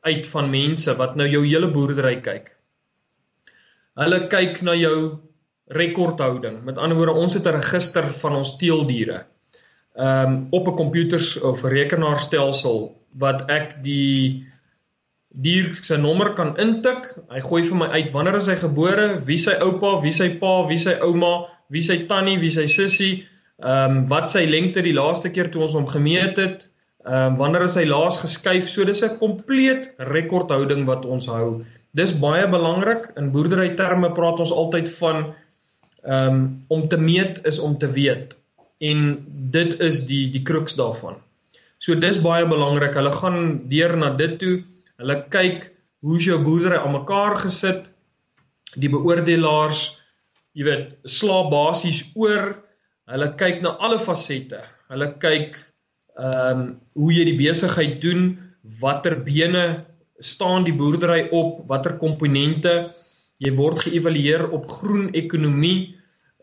uit van mense wat nou jou hele boerdery kyk. Hulle kyk na jou rekordhouding. Met ander woorde, ons het 'n register van ons teeldiere. Ehm um, op 'n komputers of rekenaarstelsel wat ek die dier se nommer kan intik. Hy gooi vir my uit wanneer is hy gebore, wie sy oupa, wie sy pa, wie sy ouma, wie sy tannie, wie sy sussie, Ehm um, wat sy lengte die laaste keer toe ons hom gemeet het, ehm um, wanneer is hy laas geskuif? So dis 'n kompleet rekordhouding wat ons hou. Dis baie belangrik. In boerdery terme praat ons altyd van ehm um, om te meet is om te weet. En dit is die die kruks daarvan. So dis baie belangrik. Hulle gaan deur na dit toe. Hulle kyk hoe jou boerdery aan mekaar gesit. Die beoordelaars, jy weet, slaap basies oor Hulle kyk na alle fasette. Hulle kyk ehm um, hoe jy die besigheid doen, watter bene staan die boerdery op, watter komponente jy word geëvalueer op groen ekonomie.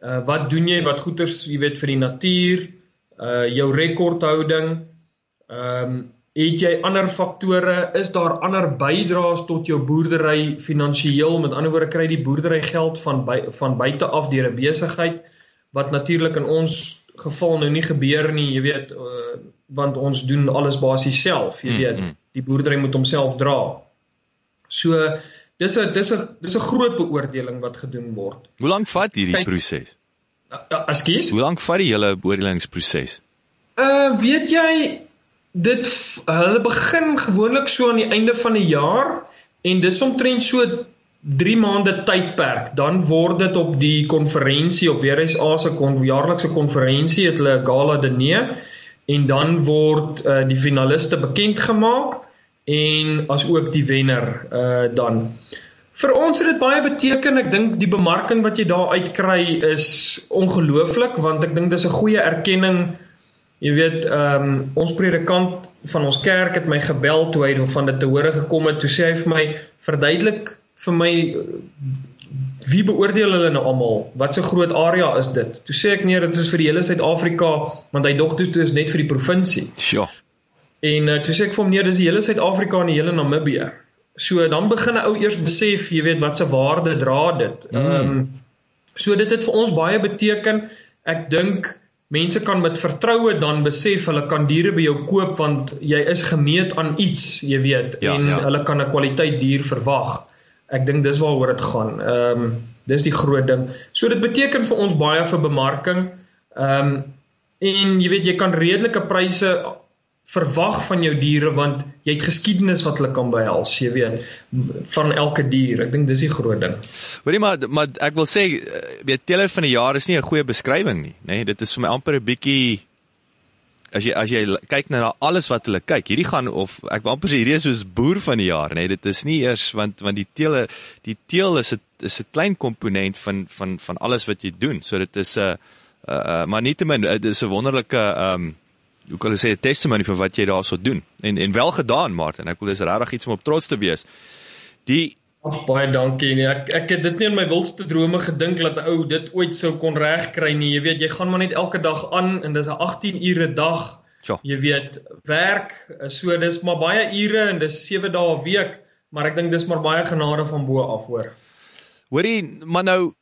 Uh wat doen jy wat goeders, jy weet vir die natuur, uh jou rekordhouding. Ehm um, het jy ander faktore? Is daar ander bydraes tot jou boerdery finansiëel? Met ander woorde kry die boerdery geld van by, van buite af deur 'n besigheid? Wat natuurlik in ons geval nou nie gebeur nie, jy weet, uh, want ons doen alles basies self, jy weet. Mm -hmm. Die boerdery moet homself dra. So dis 'n dis 'n dis 'n groot beoordeling wat gedoen word. Hoe lank vat hierdie proses? Ekskuus? Hoe lank vat die hele beoordelingsproses? Uh weet jy dit hulle begin gewoonlik so aan die einde van die jaar en dis omtrent so 3 maande tydperk, dan word dit op die konferensie op WRSA se kon jaarlikse konferensie het hulle gala diner en dan word uh, die finaliste bekend gemaak en as ook die wenner uh dan. Vir ons het dit baie beteken. Ek dink die bemarking wat jy daar uitkry is ongelooflik want ek dink dis 'n goeie erkenning. Jy weet, ehm um, ons predikant van ons kerk het my gebel toe hy van dit te hore gekom het. Toe sê hy vir my verduidelik vir my wie beoordeel hulle nou almal? Wat 'n so groot area is dit? Toe sê ek nee, dit is vir die hele Suid-Afrika, want hy dog dit is net vir die provinsie. Sjoe. En uh, toe sê ek vir hom nee, dis die hele Suid-Afrika en die hele Namibië. So dan begin 'n ou eers besef, jy weet, wat se waarde dra dit. Mm. Ehm mm. um, so dit het vir ons baie beteken. Ek dink mense kan met vertroue dan besef hulle kan diere by jou koop want jy is gemeet aan iets, jy weet, ja, en ja. hulle kan 'n kwaliteit dier verwag. Ek dink dis waaroor dit gaan. Ehm um, dis die groot ding. So dit beteken vir ons baie vir bemarking. Ehm um, en jy weet jy kan redelike pryse verwag van jou diere want jy het geskiedenis wat hulle kan behels, jy weet, van elke dier. Ek dink dis die groot ding. Hoorie maar maar ek wil sê eh, weet teler van die jaar is nie 'n goeie beskrywing nie, nê? Nee, dit is vir my amper 'n bietjie as jy as jy kyk na alles wat hulle kyk, hierdie gaan of ek wil amper sê hierdie is soos boer van die jaar, nê? Nee, dit is nie eers want want die teele die teel is 'n is 'n klein komponent van van van alles wat jy doen. So dit is 'n uh, uh, uh, maar nietemin dit is 'n wonderlike ehm um, hoe kan ek sê 'n testimony vir wat jy daarso doen. En en wel gedaan, Martin. Ek wil dis regtig iets om op trots te wees. Die Ag baie dankie nie. Ek ek het dit nie in my wildste drome gedink dat ou dit ooit sou kon regkry nie. Jy weet, jy gaan maar net elke dag aan en dis 'n 18 ure dag. Ja. Jy weet, werk, so dis maar baie ure en dis 7 dae 'n week, maar ek dink dis maar baie genade van bo af hoor. Hoorie, maar nou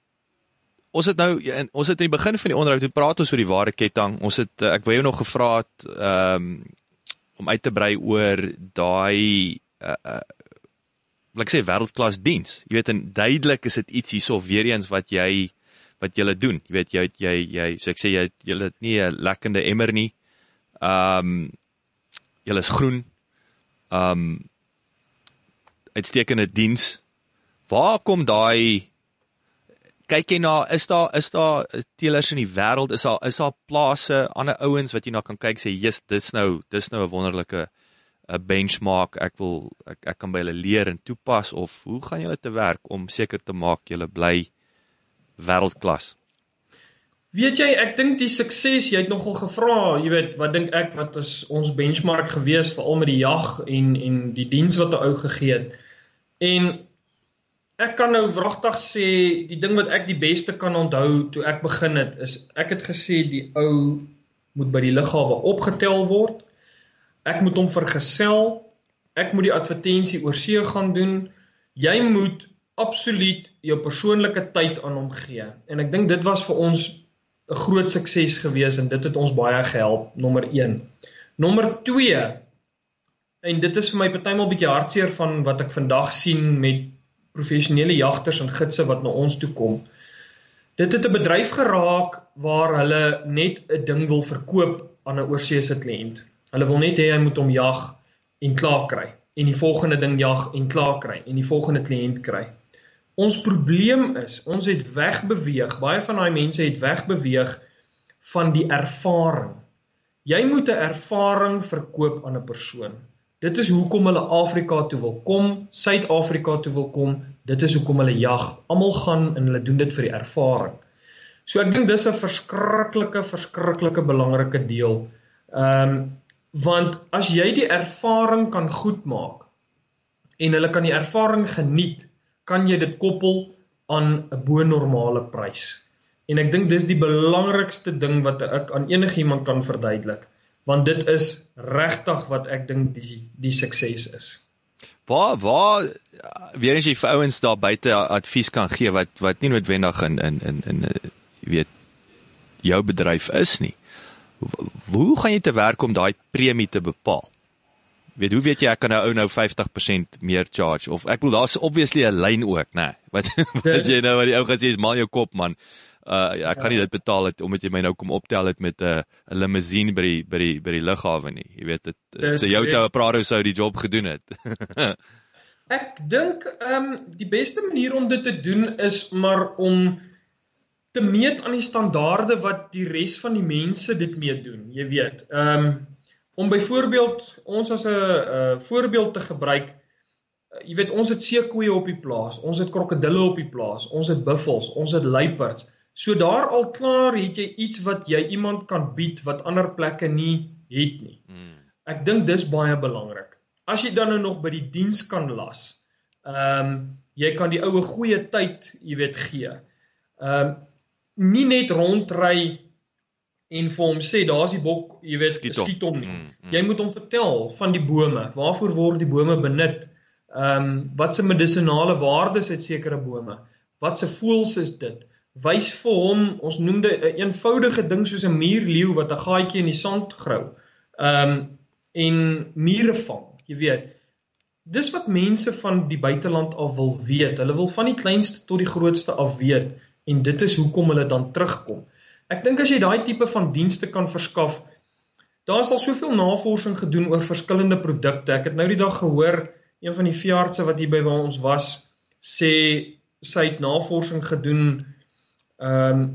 ons het nou ons het in die begin van die onderhoud toe praat ons oor die ware ketting. Ons het eh, ek wou jou nog gevra het ehm um, om uit te brei oor daai uh, uh like sê wêreldklas diens. Jy weet en duidelik is dit iets hierso weer eens wat jy wat jy doen. Jy weet jy jy jy so ek sê jy jy het nie 'n lekkende emmer nie. Ehm um, jy is groen. Ehm um, uitstekende diens. Waar kom daai kyk jy na is daar is daar teelers in die wêreld is daar is daar plase ander ouens wat jy na kan kyk sê jy's dis nou dis nou 'n wonderlike 'n benchmark ek wil ek, ek kan by hulle leer en toepas of hoe gaan julle te werk om seker te maak julle bly wêreldklas Weet jy ek dink die sukses jy het nogal gevra jy weet wat dink ek wat is ons benchmark gewees veral met die jag en en die diens wat 'n ou gegee het en Ek kan nou wragtig sê die ding wat ek die beste kan onthou toe ek begin het is ek het gesê die ou moet by die lughawe opgetel word. Ek moet hom vergesel. Ek moet die advertensie oor see gaan doen. Jy moet absoluut jou persoonlike tyd aan hom gee. En ek dink dit was vir ons 'n groot sukses gewees en dit het ons baie gehelp nommer 1. Nommer 2 en dit is vir my partymal bietjie hartseer van wat ek vandag sien met professionele jagters en gidse wat na ons toe kom. Dit het 'n bedryf geraak waar hulle net 'n ding wil verkoop aan 'n oorseese kliënt. Hulle wil net hê hy moet hom jag en klaar kry en die volgende ding jag en klaar kry en die volgende kliënt kry. Ons probleem is, ons het wegbeweeg, baie van daai mense het wegbeweeg van die ervaring. Jy moet 'n ervaring verkoop aan 'n persoon. Dit is hoekom hulle Afrika toe wil kom, Suid-Afrika toe wil kom. Dit is hoekom hulle jag. Almal gaan en hulle doen dit vir die ervaring. So ek dink dis 'n verskriklike verskriklike belangrike deel. Ehm um, want as jy die ervaring kan goed maak en hulle kan die ervaring geniet, kan jy dit koppel aan 'n bo normale prys. En ek dink dis die belangrikste ding wat ek aan enigiemand kan verduidelik want dit is regtig wat ek dink die die sukses is. Waar waar weer as jy vir ouens daar buite advies kan gee wat wat nie noodwendig in in in in eh, jy weet jou bedryf is nie. Hoe gaan jy te werk om daai premie te bepaal? Weet hoe weet jy ek kan nou ou nou 50% meer charge of ek bedoel daar's obviously 'n lyn ook, nê. Nee, [laughs] wat wat jy nou wat die ou gesê is, maal jou kop man uh ja, ek kan nie dit betaal het omdat jy my nou kom optel het met 'n uh, 'n limousine by die by die by die lughawe nie. Jy weet dit so jou toe 'n Prado sou die job gedoen het. [laughs] ek dink ehm um, die beste manier om dit te doen is maar om te meet aan die standaarde wat die res van die mense dit mee doen. Jy weet, ehm um, om byvoorbeeld ons as 'n uh, voorbeeld te gebruik jy weet ons het seekoeie op die plaas, ons het krokodille op die plaas, ons het buffels, ons het luiperds. So daar al klaar het jy iets wat jy iemand kan bied wat ander plekke nie het nie. Hmm. Ek dink dis baie belangrik. As jy dan nou nog by die diens kan las. Ehm um, jy kan die oue goeie tyd, jy weet, gee. Ehm um, nie net rondry en vir hom sê daar's die bok, jy weet, skiet, skiet hom nie. Mm, mm. Jy moet hom vertel van die bome. Waarvoor word die bome benut? Ehm um, wat se medisonale waardes het sekere bome? Wat se voëls is dit? Wys vir hom, ons noem dit 'n een eenvoudige ding soos 'n muurleeu wat 'n gaatjie in die sand grou. Ehm um, en mure vang, jy weet. Dis wat mense van die buiteland af wil weet. Hulle wil van die kleinste tot die grootste af weet en dit is hoekom hulle dan terugkom. Ek dink as jy daai tipe van dienste kan verskaf, daar is al soveel navorsing gedoen oor verskillende produkte. Ek het nou die dag gehoor een van die veeartse wat hier by ons was sê sy het navorsing gedoen ehm um,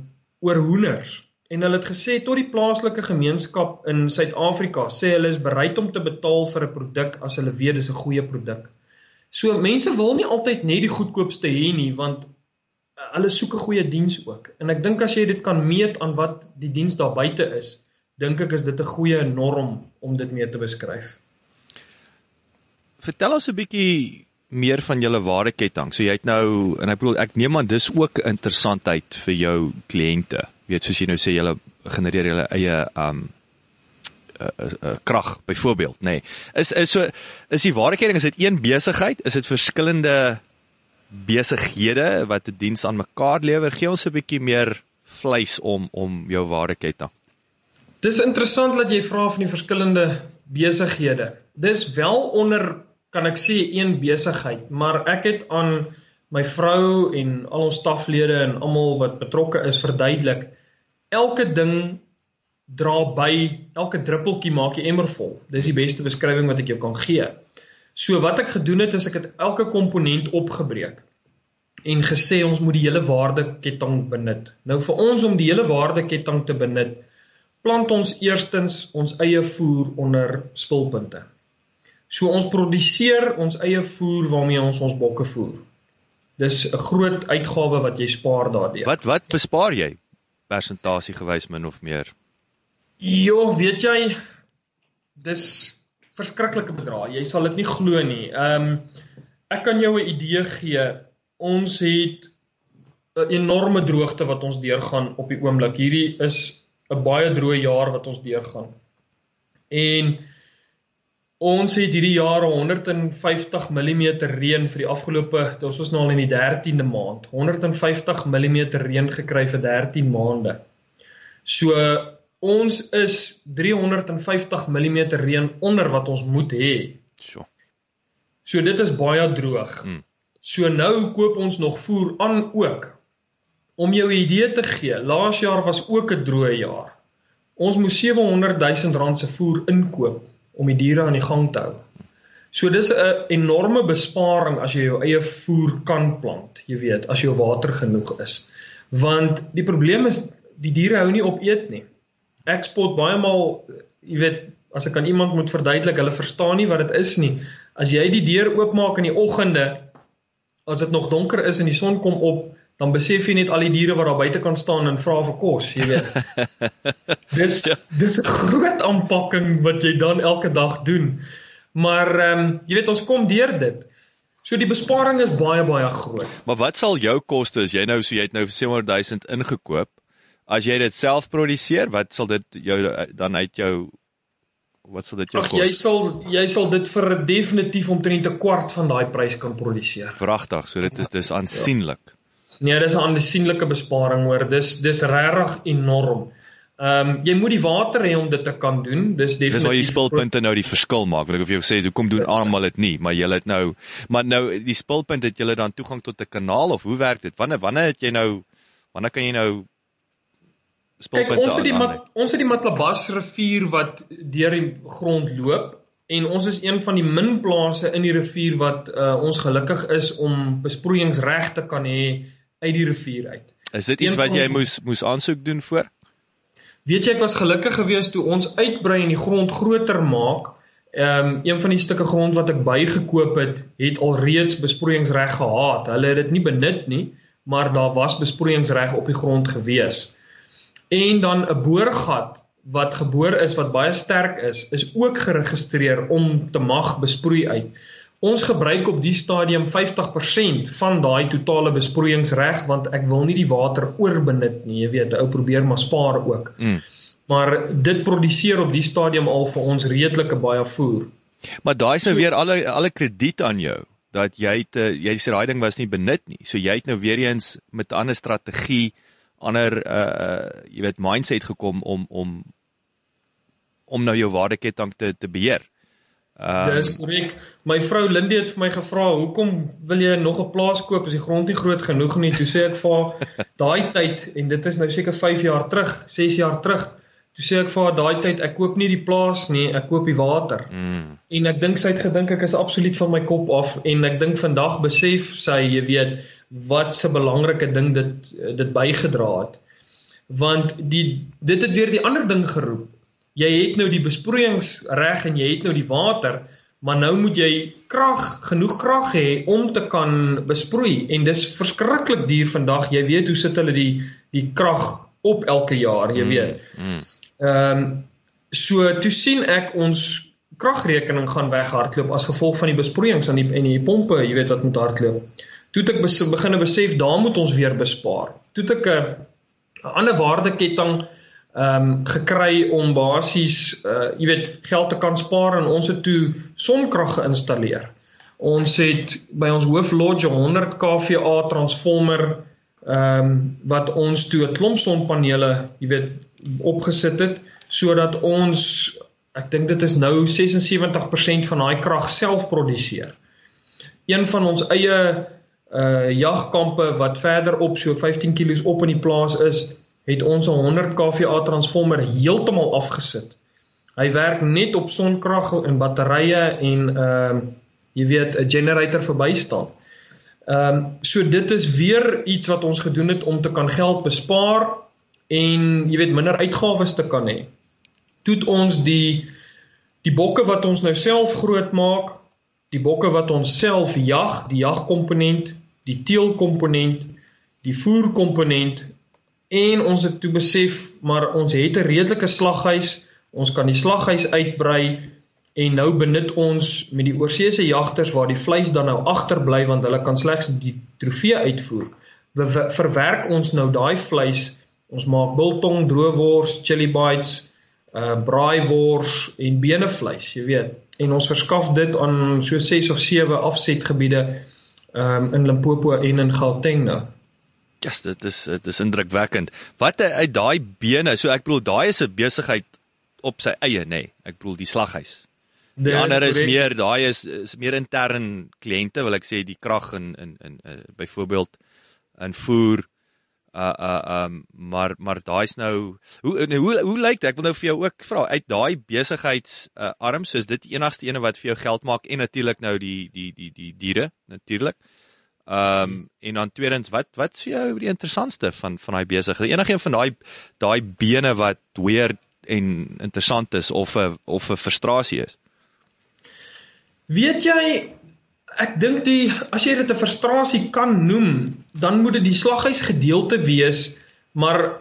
oor hoenders en hulle het gesê tot die plaaslike gemeenskap in Suid-Afrika sê hulle is bereid om te betaal vir 'n produk as hulle weet dis 'n goeie produk. So mense wil nie altyd net die goedkoopste hê nie want hulle soek 'n goeie diens ook. En ek dink as jy dit kan meet aan wat die diens daar buite is, dink ek is dit 'n goeie norm om dit mee te beskryf. Vertel ons 'n bietjie meer van julle waardeketting. So jy het nou en ek bedoel ek neem aan dis ook interessantheid vir jou kliënte. Weet soos jy nou sê julle genereer julle eie um uh, uh, uh, krag byvoorbeeld, nê. Nee. Is is so is die waardeketting is dit een besigheid? Is dit verskillende besighede wat 'n diens aan mekaar lewer. Gee ons 'n bietjie meer vleis om om jou waardeketting. Dis interessant dat jy vra van die verskillende besighede. Dis wel onder kan ek sê een besigheid, maar ek het aan my vrou en al ons staflede en almal wat betrokke is verduidelik elke ding dra by elke druppeltjie maak jy emmer vol. Dis die beste beskrywing wat ek jou kan gee. So wat ek gedoen het is ek het elke komponent opgebreek en gesê ons moet die hele waardeketting benut. Nou vir ons om die hele waardeketting te benut, plant ons eerstens ons eie voer onder spulpunte. So ons produseer ons eie voer waarmee ons ons bokke voer. Dis 'n groot uitgawe wat jy spaar daardeur. Wat wat bespaar jy persentasie gewys min of meer? Jo, weet jy, dis verskriklike bedrae. Jy sal dit nie glo nie. Ehm um, ek kan jou 'n idee gee. Ons het 'n enorme droogte wat ons deurgaan op die oomblik. Hierdie is 'n baie droë jaar wat ons deurgaan. En ons het hierdie jaar 150 mm reën vir die afgelope, dit was nou al in die 13de maand, 150 mm reën gekry vir 13 maande. So ons is 350 mm reën onder wat ons moet hê. So. So dit is baie droog. Hmm. So nou koop ons nog voer aan ook. Om jou 'n idee te gee, laas jaar was ook 'n droë jaar. Ons moes 700 000 rand se voer inkoop om die diere aan die gang te hou. So dis 'n enorme besparing as jy jou eie voer kan plant, jy weet, as jou water genoeg is. Want die probleem is die diere hou nie op eet nie ek spot baie maal jy weet as ek aan iemand moet verduidelik hulle verstaan nie wat dit is nie as jy die deur oopmaak in die oggende as dit nog donker is en die son kom op dan besef jy net al die diere wat daar buite kan staan en vra vir kos jy weet [laughs] dis ja. dis 'n groot aanpakking wat jy dan elke dag doen maar ehm um, jy weet ons kom deur dit So die besparing is baie baie groot. Maar wat sal jou koste as jy nou so jy het nou 700 000 ingekoop? As jy dit self produseer, wat sal dit jou dan uit jou wat sal dit jou Ach, kos? Jy sal jy sal dit vir definitief omtrent 'n kwart van daai prys kan produseer. Vragtig, so dit is dis aansienlik. Ja. Nee, dis 'n aansienlike besparing hoor. Dis dis regtig enorm. Ehm um, jy moet die water hê om dit te kan doen. Dis definitief Dis waar jy spulpunte nou die verskil maak. Wil ek of jy sê hoekom doen almal dit nie, maar jy het nou maar nou die spulpunt het jy dan toegang tot 'n kanaal of hoe werk dit? Wanneer wanneer het jy nou wanneer kan jy nou Kyk, ons het die mat, ons het die Matlabas rivier wat deur die grond loop en ons is een van die min plase in die rivier wat uh, ons gelukkig is om besproeiingsreg te kan hê uit die rivier uit. Is dit iets wat jy moes moes aansoek doen voor? Weet jy ek was gelukkig geweest toe ons uitbrei en die grond groter maak Ehm um, een van die stukke grond wat ek bygekoop het, het alreeds besproeiingsreg gehad. Hulle het dit nie benut nie, maar daar was besproeiingsreg op die grond gewees. En dan 'n boorgat wat geboor is wat baie sterk is, is ook geregistreer om te mag besproei uit. Ons gebruik op die stadium 50% van daai totale besproeiingsreg want ek wil nie die water oorbenut nie, jy weet, ou probeer maar spaar ook. Mm. Maar dit produseer op die stadium al vir ons redelike baie voer. Maar daai is nou so, weer alle alle krediet aan jou dat jy het uh, jy sê daai ding was nie benut nie. So jy het nou weer eens met 'n ander strategie, ander uh jy weet mindset gekom om om om nou jou waardeketting te te beheer. Um, Dis korrek. My vrou Lindie het vir my gevra, "Hoekom wil jy nog 'n plaas koop as die grond nie groot genoeg nie?" Toe sê ek vir haar, [laughs] "Daai tyd en dit is nou seker 5 jaar terug, 6 jaar terug." Toe sê ek vir haar, "Daai tyd ek koop nie die plaas nie, ek koop die water." Mm. En ek dink sy het gedink ek is absoluut van my kop af en ek dink vandag besef sy, jy weet, wat 'n belangrike ding dit dit bygedra het. Want die dit het weer die ander ding geroep jy het nou die besproeiingsreg en jy het nou die water, maar nou moet jy krag, genoeg krag hê om te kan besproei en dis verskriklik duur vandag. Jy weet hoe sit hulle die die krag op elke jaar, jy mm, weet. Mm. Ehm mm. um, so toe sien ek ons kragrekening gaan weghardloop as gevolg van die besproeiings aan die en die pompe, jy weet wat moet hardloop. Toe ek begin besef daar moet ons weer bespaar. Toe ek 'n ander waardeketting ehm um, gekry om basies uh jy weet geld te kan spaar en ons het toe sonkrag geïnstalleer. Ons het by ons hooflodge 100 kVA transformer ehm um, wat ons toe 'n klomp sonpanele, jy weet, opgesit het sodat ons ek dink dit is nou 76% van daai krag self produseer. Een van ons eie uh jagkampe wat verder op so 15 km op in die plaas is, het ons 'n 100 kVA transformer heeltemal afgesit. Hy werk net op sonkrag en batterye en ehm uh, jy weet 'n generator verby staan. Ehm um, so dit is weer iets wat ons gedoen het om te kan geld bespaar en jy weet minder uitgawes te kan hê. Toet ons die die bokke wat ons nou self groot maak, die bokke wat ons self jag, die jagkomponent, die teelkomponent, die voerkomponent en ons het toe besef maar ons het 'n redelike slaghuis, ons kan die slaghuis uitbrei en nou benut ons met die oorseese jagters waar die vleis dan nou agterbly want hulle kan slegs die trofee uitvoer. We verwerk ons nou daai vleis. Ons maak biltong, droewors, chili bites, uh braaivors en benevleis, jy weet. En ons verskaf dit aan so 6 of 7 afsetgebiede um in Limpopo en in Gauteng nou. Ja, yes, dit is dit is indrukwekkend. Wat uit daai bene, so ek bedoel daai is 'n besigheid op sy eie, nê. Nee. Ek bedoel die slaghuis. Die Dis ander is meer daai is is meer intern kliënte, wil ek sê die krag in in in uh, byvoorbeeld in voer uh uh um maar maar daai's nou hoe hoe hoe, hoe lyk dit? Ek wil nou vir jou ook vra uit daai besigheids uh, arm, so is dit die enigste ene wat vir jou geld maak en natuurlik nou die die die die diere natuurlik. Ehm um, en dan tweedens wat wat is vir jou die interessantste van van daai besigheid? Enigeen van daai daai bene wat weird en interessant is of 'n of 'n frustrasie is? Weet jy ek dink die as jy dit 'n frustrasie kan noem, dan moet dit die slaghuis gedeelte wees, maar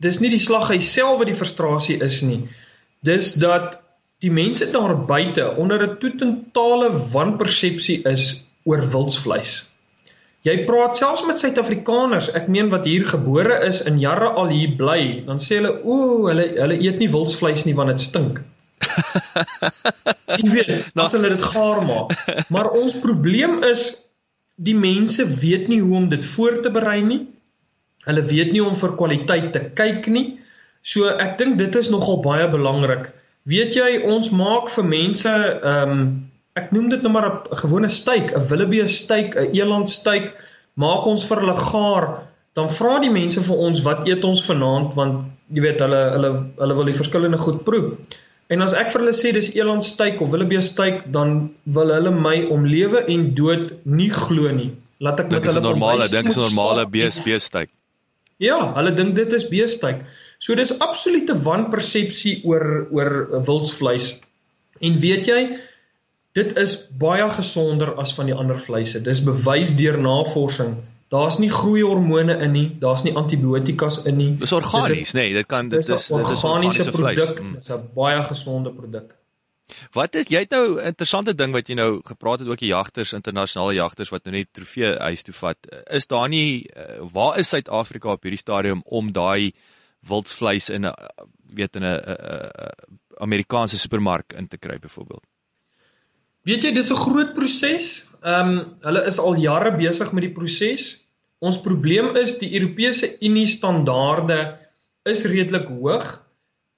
dis nie die slaghuis self wat die frustrasie is nie. Dis dat die mense daar buite onder 'n totale wanpersepsie is oor wildsvleis. Jy praat selfs met Suid-Afrikaners, ek meen wat hier gebore is en jare al hier bly, dan sê hulle o, hulle hulle eet nie wildsvleis nie want dit stink. [laughs] Jy weet, nou- as hulle dit gaar maak. Maar ons probleem is die mense weet nie hoe om dit voor te berei nie. Hulle weet nie om vir kwaliteit te kyk nie. So ek dink dit is nogal baie belangrik. Weet jy, ons maak vir mense ehm um, ek noem dit nou maar 'n gewone steak, 'n wildebeest steak, 'n eland steak, maak ons vir hulle gaar, dan vra die mense vir ons wat eet ons vanaand want jy weet hulle hulle hulle wil die verskillende goed proe. En as ek vir hulle sê dis eland steak of wildebeest steak, dan wil hulle my om lewe en dood nie glo nie. Laat ek met hulle normale dink is 'n normale beest steak. Ja, hulle dink dit is beest steak. So dis absolute wanpersepsie oor oor wildsvleis En weet jy, dit is baie gesonder as van die ander vleise. Dis bewys deur navorsing. Daar's nie groeihormone in nie, daar's nie antibiotikas in nie. Dis organies, nê, nee, dit kan dit is dit is organiese produk. Mm. Dit is 'n baie gesonde produk. Wat is jy het nou 'n interessante ding wat jy nou gepraat het ook die jagters, internasionale jagters wat nou net trofee huis toe vat. Is daar nie uh, waar is Suid-Afrika op hierdie stadium om daai wildsvleis in 'n weet in 'n Amerikaanse supermark in te kry byvoorbeeld? Weet jy, dis 'n groot proses. Ehm um, hulle is al jare besig met die proses. Ons probleem is die Europese Unie standaarde is redelik hoog.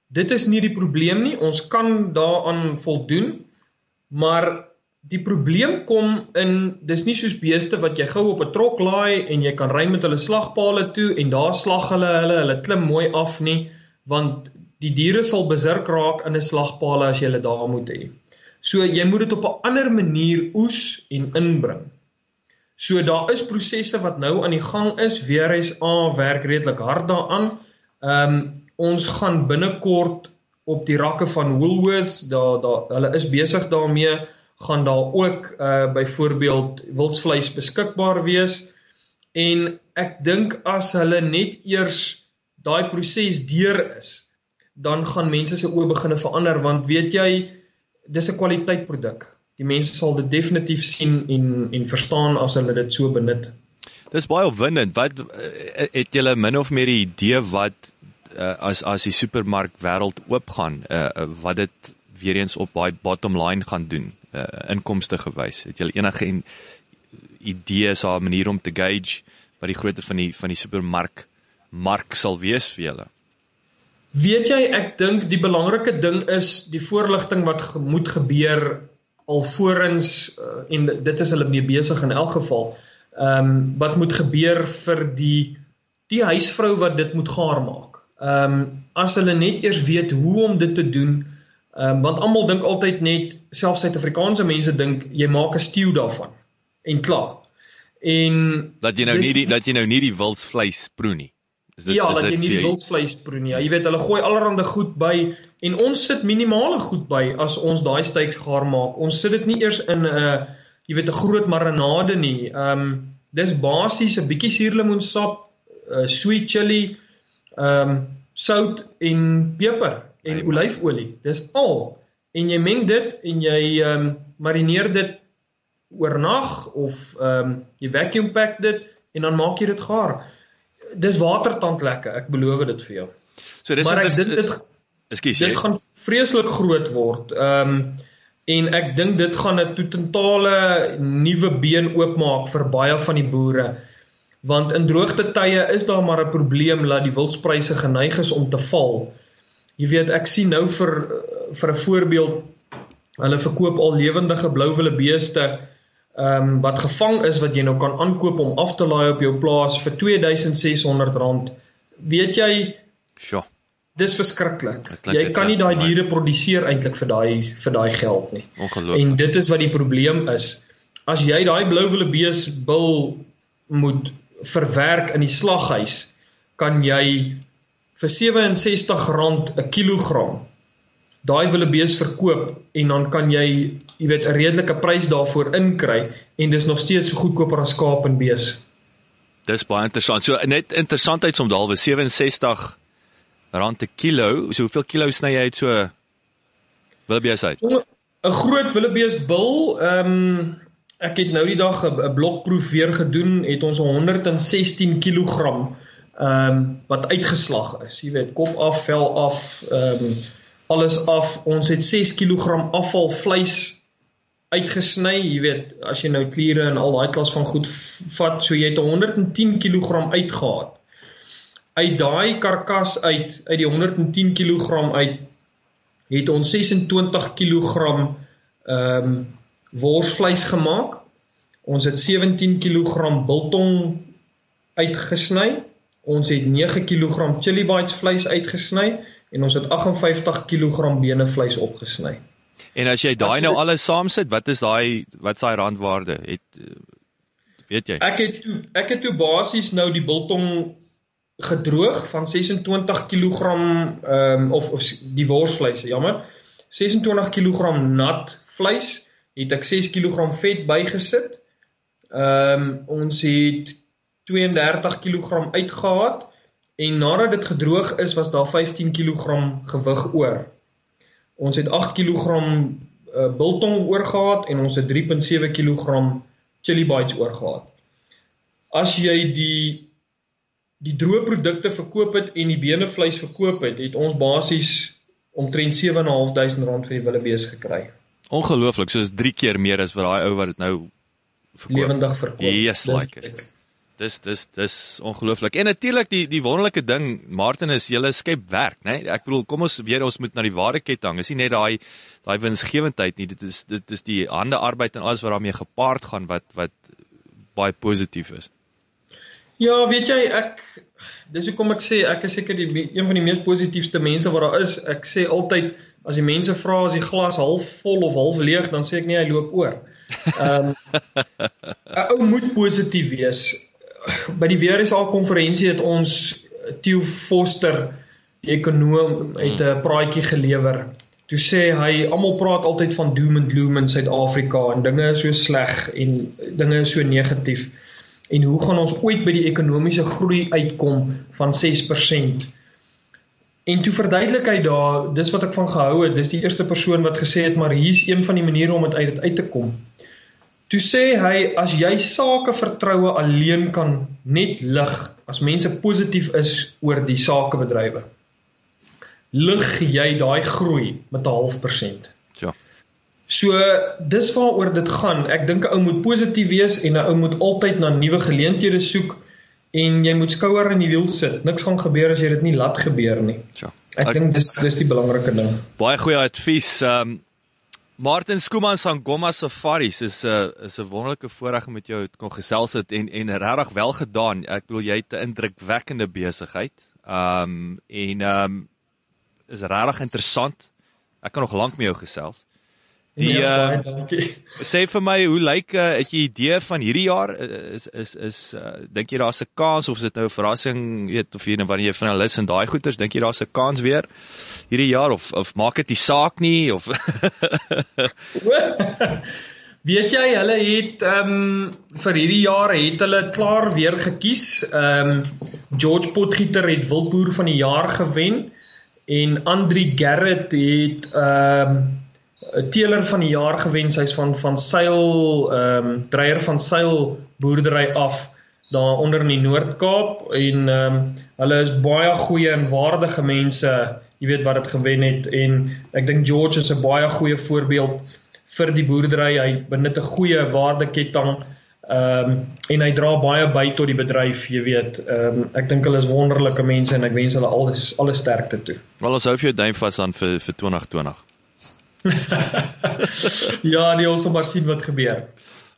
Dit is nie die probleem nie. Ons kan daaraan voldoen. Maar die probleem kom in dis nie soos beeste wat jy gou op 'n trok laai en jy kan ry met hulle slagpale toe en daar slag hulle hulle hulle klim mooi af nie want die diere sal besurk raak in 'n slagpale as jy hulle daar moet hê. So jy moet dit op 'n ander manier oes en inbring. So daar is prosesse wat nou aan die gang is. WRSA werk redelik hard daaraan. Ehm um, ons gaan binnekort op die rakke van Woolworths, daar daar hulle is besig daarmee, gaan daar ook uh byvoorbeeld wildsvleis beskikbaar wees. En ek dink as hulle net eers daai proses deur is, dan gaan mense se oë begine verander want weet jy dis 'n kwaliteitproduk. Die mense sal dit definitief sien en en verstaan as hulle dit so benut. Dis baie opwindend. Wat eh, het julle min of meer 'n idee wat uh, as as die supermark wêreld oopgaan, uh, wat dit weer eens op baie bottom line gaan doen, uh, inkomste gewys. Het julle enige idees of 'n manier om te gauge wat die grootte van die van die supermark mark sal wees vir julle? Weet jy, ek dink die belangrike ding is die voorligting wat ge moet gebeur alvorens uh, en dit is hulle mee besig in elk geval. Ehm um, wat moet gebeur vir die die huisvrou wat dit moet gaar maak. Ehm um, as hulle net eers weet hoe om dit te doen, ehm um, want almal dink altyd net selfs Suid-Afrikaanse mense dink jy maak 'n stew daarvan en klaar. En dat jy nou nie die dat jy nou nie die wildsvleis proe nie. Is dit Ja, dat jy nie wildsvleis proe nie. Ja, jy weet hulle gooi allerlei goed by en ons sit minimale goed by as ons daai steaks gaar maak. Ons sit dit nie eers in 'n uh, jy weet 'n groot marinade nie. Ehm um, dis basies 'n bietjie suurlemoensap, uh, sweet chili, ehm um, sout en peper en hey, olyfolie. Dis al. En jy meng dit en jy ehm um, marineer dit oornag of ehm um, jy vacuum pack dit en dan maak jy dit gaar dis watertand lekker, ek beloof dit vir jou. So dis maar ek dit dit Ekskuus. Dit gaan vreeslik groot word. Ehm um, en ek dink dit gaan 'n totale nuwe been oopmaak vir baie van die boere. Want in droogte tye is daar maar 'n probleem dat die wildspryse geneig is om te val. Jy weet, ek sien nou vir vir 'n voorbeeld hulle verkoop al lewendige blouwille beeste ehm um, wat gevang is wat jy nou kan aankoop om af te laai op jou plaas vir R2600. Weet jy? Sjoe. Dis verskriklik. Jy kan nie daai diere produseer eintlik vir daai vir daai geld nie. En dit is wat die probleem is. As jy daai blouwille bees bil moet verwerk in die slaghuis, kan jy vir R67 'n kilogram daai wille bees verkoop en dan kan jy jy weet 'n redelike prys daarvoor inkry en dis nog steeds goedkoper as skaap en bees. Dis baie interessant. So net interessantheids om dalwe 67 rand per kilo. So hoeveel kilo sny jy uit so willebees uit? 'n Groot willebees bil, ehm um, ek het nou die dag 'n blokproef weer gedoen, het ons 116 kg ehm um, wat uitgeslag is. Jy weet, kop af, vel af, ehm um, alles af. Ons het 6 kg afval vleis uitgesny, jy weet, as jy nou kliere en al daai klas van goed vat, so jy het 110 kg uitgehaal. Uit daai karkas uit, uit die 110 kg uit het ons 26 kg ehm um, worsvleis gemaak. Ons het 17 kg biltong uitgesny. Ons het 9 kg chili bites vleis uitgesny en ons het 58 kg bene vleis opgesny. En as jy daai nou alles saamsit, wat is daai wat is daai randwaarde? Het weet jy? Ek het toe ek het toe basies nou die biltong gedroog van 26 kg ehm um, of of die worsvleis, jammer. 26 kg nat vleis, het ek 6 kg vet bygesit. Ehm um, ons het 32 kg uitgehaat en nadat dit gedroog is, was daar 15 kg gewig oor. Ons het 8 kg uh, biltong oorgehad en ons het 3.7 kg chili bites oorgehad. As jy die die droë produkte verkoop het en die bene vleis verkoop het, het ons basies omtrent 7.500 rand vir die willebees gekry. Ongelooflik, soos 3 keer meer as wat daai ou wat dit nou verkoop. Lewendig verkoop. Yes, like it. Dis dis dis ongelooflik. En natuurlik die die wonderlike ding, Martin is julle skep werk, né? Nee? Ek bedoel, kom ons weer ons moet na die waardeketting. Is nie net daai daai winsgewendheid nie. Dit is dit is die hande arbeid en alles wat daarmee gepaard gaan wat wat baie positief is. Ja, weet jy, ek dis hoekom ek sê ek is seker die een van die mees positiefste mense wat daar is. Ek sê altyd as die mense vra as die glas half vol of half leeg, dan sê ek nee, hy loop oor. Ehm [laughs] um, 'n ou moet positief wees. By die WRSA konferensie het ons Theo Foster, die ekonom, het 'n praatjie gelewer. Toe sê hy almal praat altyd van doom and gloom in Suid-Afrika en dinge is so sleg en dinge is so negatief en hoe gaan ons ooit by die ekonomiese groei uitkom van 6%? En toe verduidelik hy daar, dis wat ek van gehou het, dis die eerste persoon wat gesê het maar hier's een van die maniere om dit uit dit uit te kom. Toe sê hy as jy sake vertroue alleen kan net lig as mense positief is oor die sakebedrywe. Lig jy daai groei met 'n half persent. So dis waaroor dit gaan. Ek dink 'n ou moet positief wees en 'n ou moet altyd na nuwe geleenthede soek en jy moet skouer in die wiel sit. Niks gaan gebeur as jy dit nie laat gebeur nie. Ja. Ek, ek dink dis dis die belangrike ding. Baie goeie advies. Um Martin Skuman van Gomma Safaris is 'n uh, is 'n wonderlike voorreg om met jou te kon gesels het en en regtig wel gedaan. Ek bedoel jy het 'n indrukwekkende besigheid. Um en um is regtig interessant. Ek kan nog lank met jou gesels. Die ja, uh, [laughs] sê vir my hoe lyk uh, het jy idee van hierdie jaar? Is is is uh, dink jy daar's 'n kans of is dit nou 'n verrassing? Weet of jy nou wanneer jy finalis en daai goeters dink jy daar's 'n kans weer hierdie jaar? Of of maak dit die saak nie of [laughs] [laughs] weet jy hulle het ehm um, vir hierdie jaar het hulle klaar weer gekies. Ehm um, George Potgieter het wildboer van die jaar gewen en Andri Gerrit het ehm um, teeler van die jaar gewen, hy's van van Seil ehm um, dreier van Seil boerdery af daar onder in die Noord-Kaap en ehm um, hulle is baie goeie en waardige mense, jy weet wat dit gewen het en ek dink George is 'n baie goeie voorbeeld vir die boerdery. Hy benut 'n goeie waardeketting ehm um, en hy dra baie by tot die bedryf, jy weet. Ehm um, ek dink hulle is wonderlike mense en ek wens hulle alles alle sterkte toe. Wel ons hou vir jou duim vas aan vir vir 2020. [laughs] ja, nee, ons sal maar sien wat gebeur.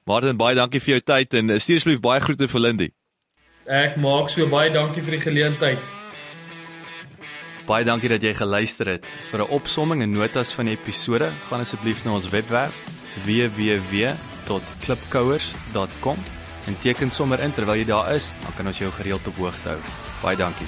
Martin, baie dankie vir jou tyd en stuur asseblief baie groete vir Lindy. Ek maak so baie dankie vir die geleentheid. Baie dankie dat jy geluister het. Vir 'n opsomming en notas van die episode, gaan asseblief na ons webwerf www.klipkouers.com en teken sommer in terwyl jy daar is, dan kan ons jou gereeld op hoogte hou. Baie dankie.